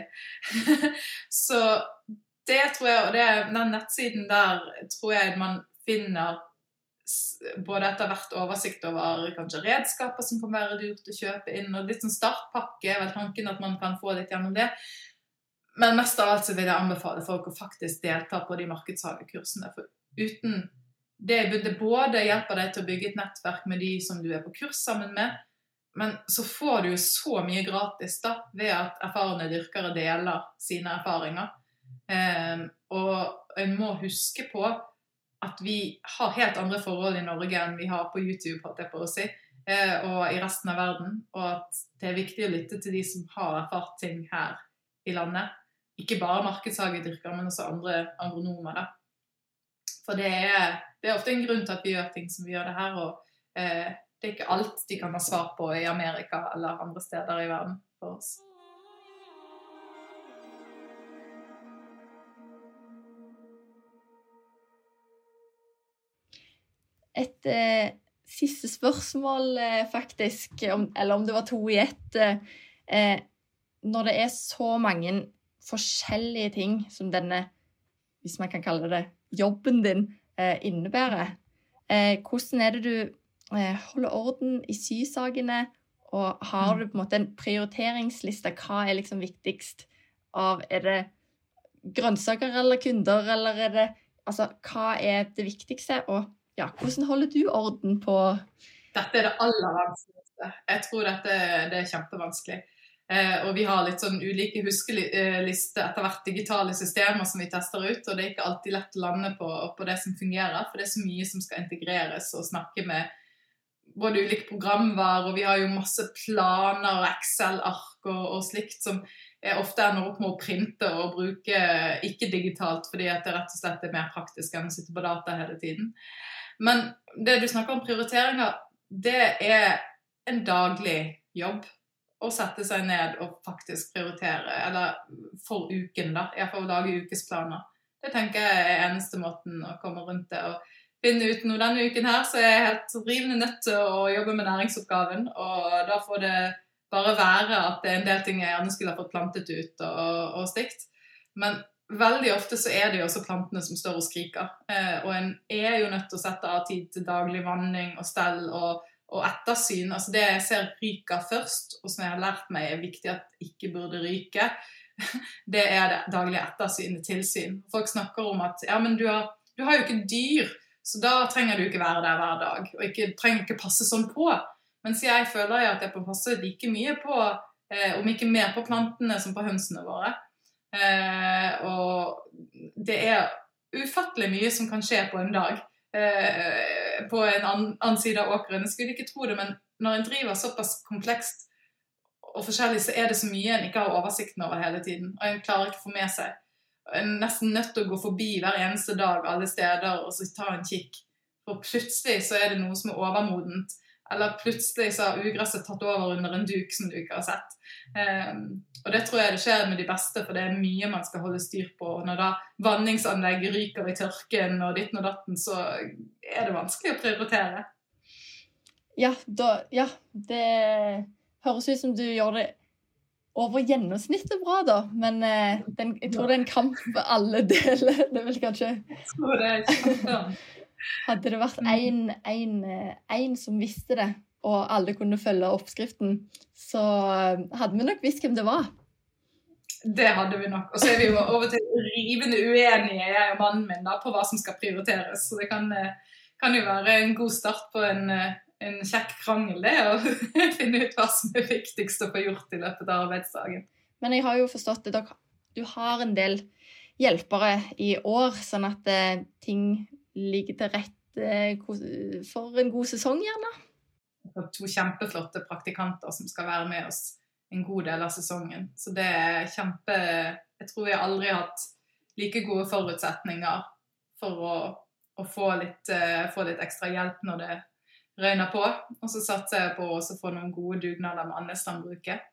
Så det tror jeg, og det, den nettsiden der tror jeg man finner både etter hvert oversikt over kanskje redskaper som kan være lurt å kjøpe inn, og litt sånn startpakke vel tanken at man kan få litt gjennom det. Men mest av alt så vil jeg anbefale folk å faktisk delta på de markedshagekursene. For uten det, det både hjelper deg til å bygge et nettverk med de som du er på kurs sammen med, men så får du jo så mye gratis da, ved at erfarne dyrkere deler sine erfaringer. Eh, og en må huske på at vi har helt andre forhold i Norge enn vi har på YouTube, holdt jeg på å si, eh, og i resten av verden. Og at det er viktig å lytte til de som har erfart ting her i landet ikke bare markedshagedyrkere, men også andre agronomer. Da. For det er, det er, ofte en grunn til at vi gjør ting som vi gjør det her. Og eh, det er ikke alt de kan ha svar på i Amerika eller andre steder i verden for oss. Et eh, siste spørsmål, eh, faktisk, om, eller om det var to i ett. Eh, når det er så mange forskjellige ting som denne, hvis man kan kalle det jobben din, eh, innebærer. Eh, hvordan er det du eh, holder orden i sysakene, og har du på en måte en prioriteringsliste? Hva er liksom viktigst av Er det grønnsaker eller kunder, eller er det Altså, hva er det viktigste, og ja, hvordan holder du orden på Dette er det aller vanskeligste. Jeg tror dette det er kjempevanskelig. Eh, og vi har litt sånn ulike huskelister etter hvert digitale systemer som vi tester ut. Og det er ikke alltid lett å lande på, på det som fungerer, for det er så mye som skal integreres og snakke med både ulike programvarer, og vi har jo masse planer og Excel-ark og, og, slikt som jeg ofte ender opp med å printe og bruke ikke digitalt, fordi at det rett og slett er mer praktisk enn å sitte på data hele tiden. Men det du snakker om prioriteringer, det er en daglig jobb å sette seg ned og faktisk prioritere, eller for uken, da. Iallfall lage ukesplaner. Det tenker jeg er eneste måten å komme rundt det. og finne ut noe denne uken her, så er jeg helt rivende nødt til å jobbe med næringsoppgaven. Og da får det bare være at det er en del ting jeg gjerne skulle ha fått plantet ut og, og stikt. Men veldig ofte så er det jo også plantene som står og skriker. Eh, og en er jo nødt til å sette av tid til daglig vanning og stell og, og ettersyn. Altså det jeg ser ryker først, og som jeg har lært meg er viktig at ikke burde ryke, det er det daglige ettersynet, tilsyn. Folk snakker om at ja, men du har, du har jo ikke dyr. Så da trenger du ikke være der hver dag, og ikke, trenger ikke passe sånn på. Mens jeg føler at jeg får passe like mye på, eh, om ikke mer på plantene som på hønsene våre. Eh, og det er ufattelig mye som kan skje på en dag eh, på en annen, side av åkeren. Jeg skulle ikke tro det, men når en driver såpass komplekst og forskjellig, så er det så mye en ikke har oversikten over hele tiden. Og en klarer ikke å få med seg En er nesten nødt til å gå forbi hver eneste dag alle steder og så ta en kikk. For plutselig så er det noe som er overmodent. Eller plutselig så har ugresset tatt over under en duk som du ikke har sett. Um, og det tror jeg det skjer med de beste, for det er mye man skal holde styr på. Og når da vanningsanlegg ryker i tørken og ditten og datten, så er det vanskelig å prioritere. Ja, da, ja det høres ut som du gjør det over gjennomsnittet bra, da. Men eh, den, jeg tror det er en kamp alle deler. Det er vel kanskje Hadde det vært én eh, som visste det, og alle kunne følge oppskriften, så eh, hadde vi nok visst hvem det var. Det hadde vi nok. Og så er vi jo over til rivende uenige, jeg og mannen min, da, på hva som skal prioriteres. Så det kan, eh, kan jo være en god start på en en kjekk krangel, det, å finne ut hva som er viktigst å få gjort i løpet av arbeidsdagen. Men jeg har jo forstått at du har en del hjelpere i år, sånn at ting ligger til rette eh, for en god sesong, gjerne? To kjempeflotte praktikanter som skal være med oss en god del av sesongen. Så det er kjempe Jeg tror vi aldri har hatt like gode forutsetninger for å, å få, litt, uh, få, litt, ekstra hjelp når det røyner på. Og så satser jeg på å få noen gode dugnader med andeslandbruket.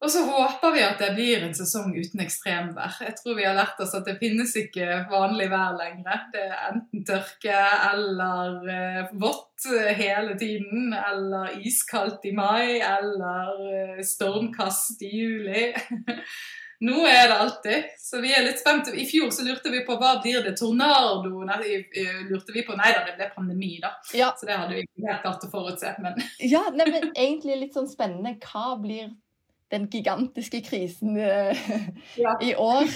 Og så håper vi at det blir en sesong uten ekstremvær. Jeg tror vi har lært oss at det finnes ikke vanlig vær lenger. Det er enten tørke eller eh, vått hele tiden, eller iskaldt i mai, eller eh, stormkast i juli. Nå er det alltid. Så vi er litt spente. I fjor så lurte vi på hva blir det tornado? Nei, lurte vi på, nei da, det ble pandemi, da. Ja. Så det hadde vi ikke helt klart å forutse. Men. ja, nei, men egentlig litt sånn spennende. Hva blir den gigantiske krisen uh, ja. i år?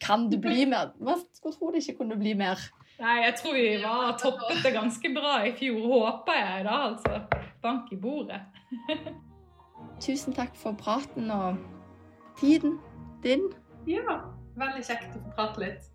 Kan det bli mer? Hva skulle tro det ikke kunne bli mer. Nei, jeg tror vi var toppet det ganske bra i fjor, håper jeg da, altså. Bank i bordet. Tusen takk for praten og tiden din. Ja, veldig kjekt å få prate litt.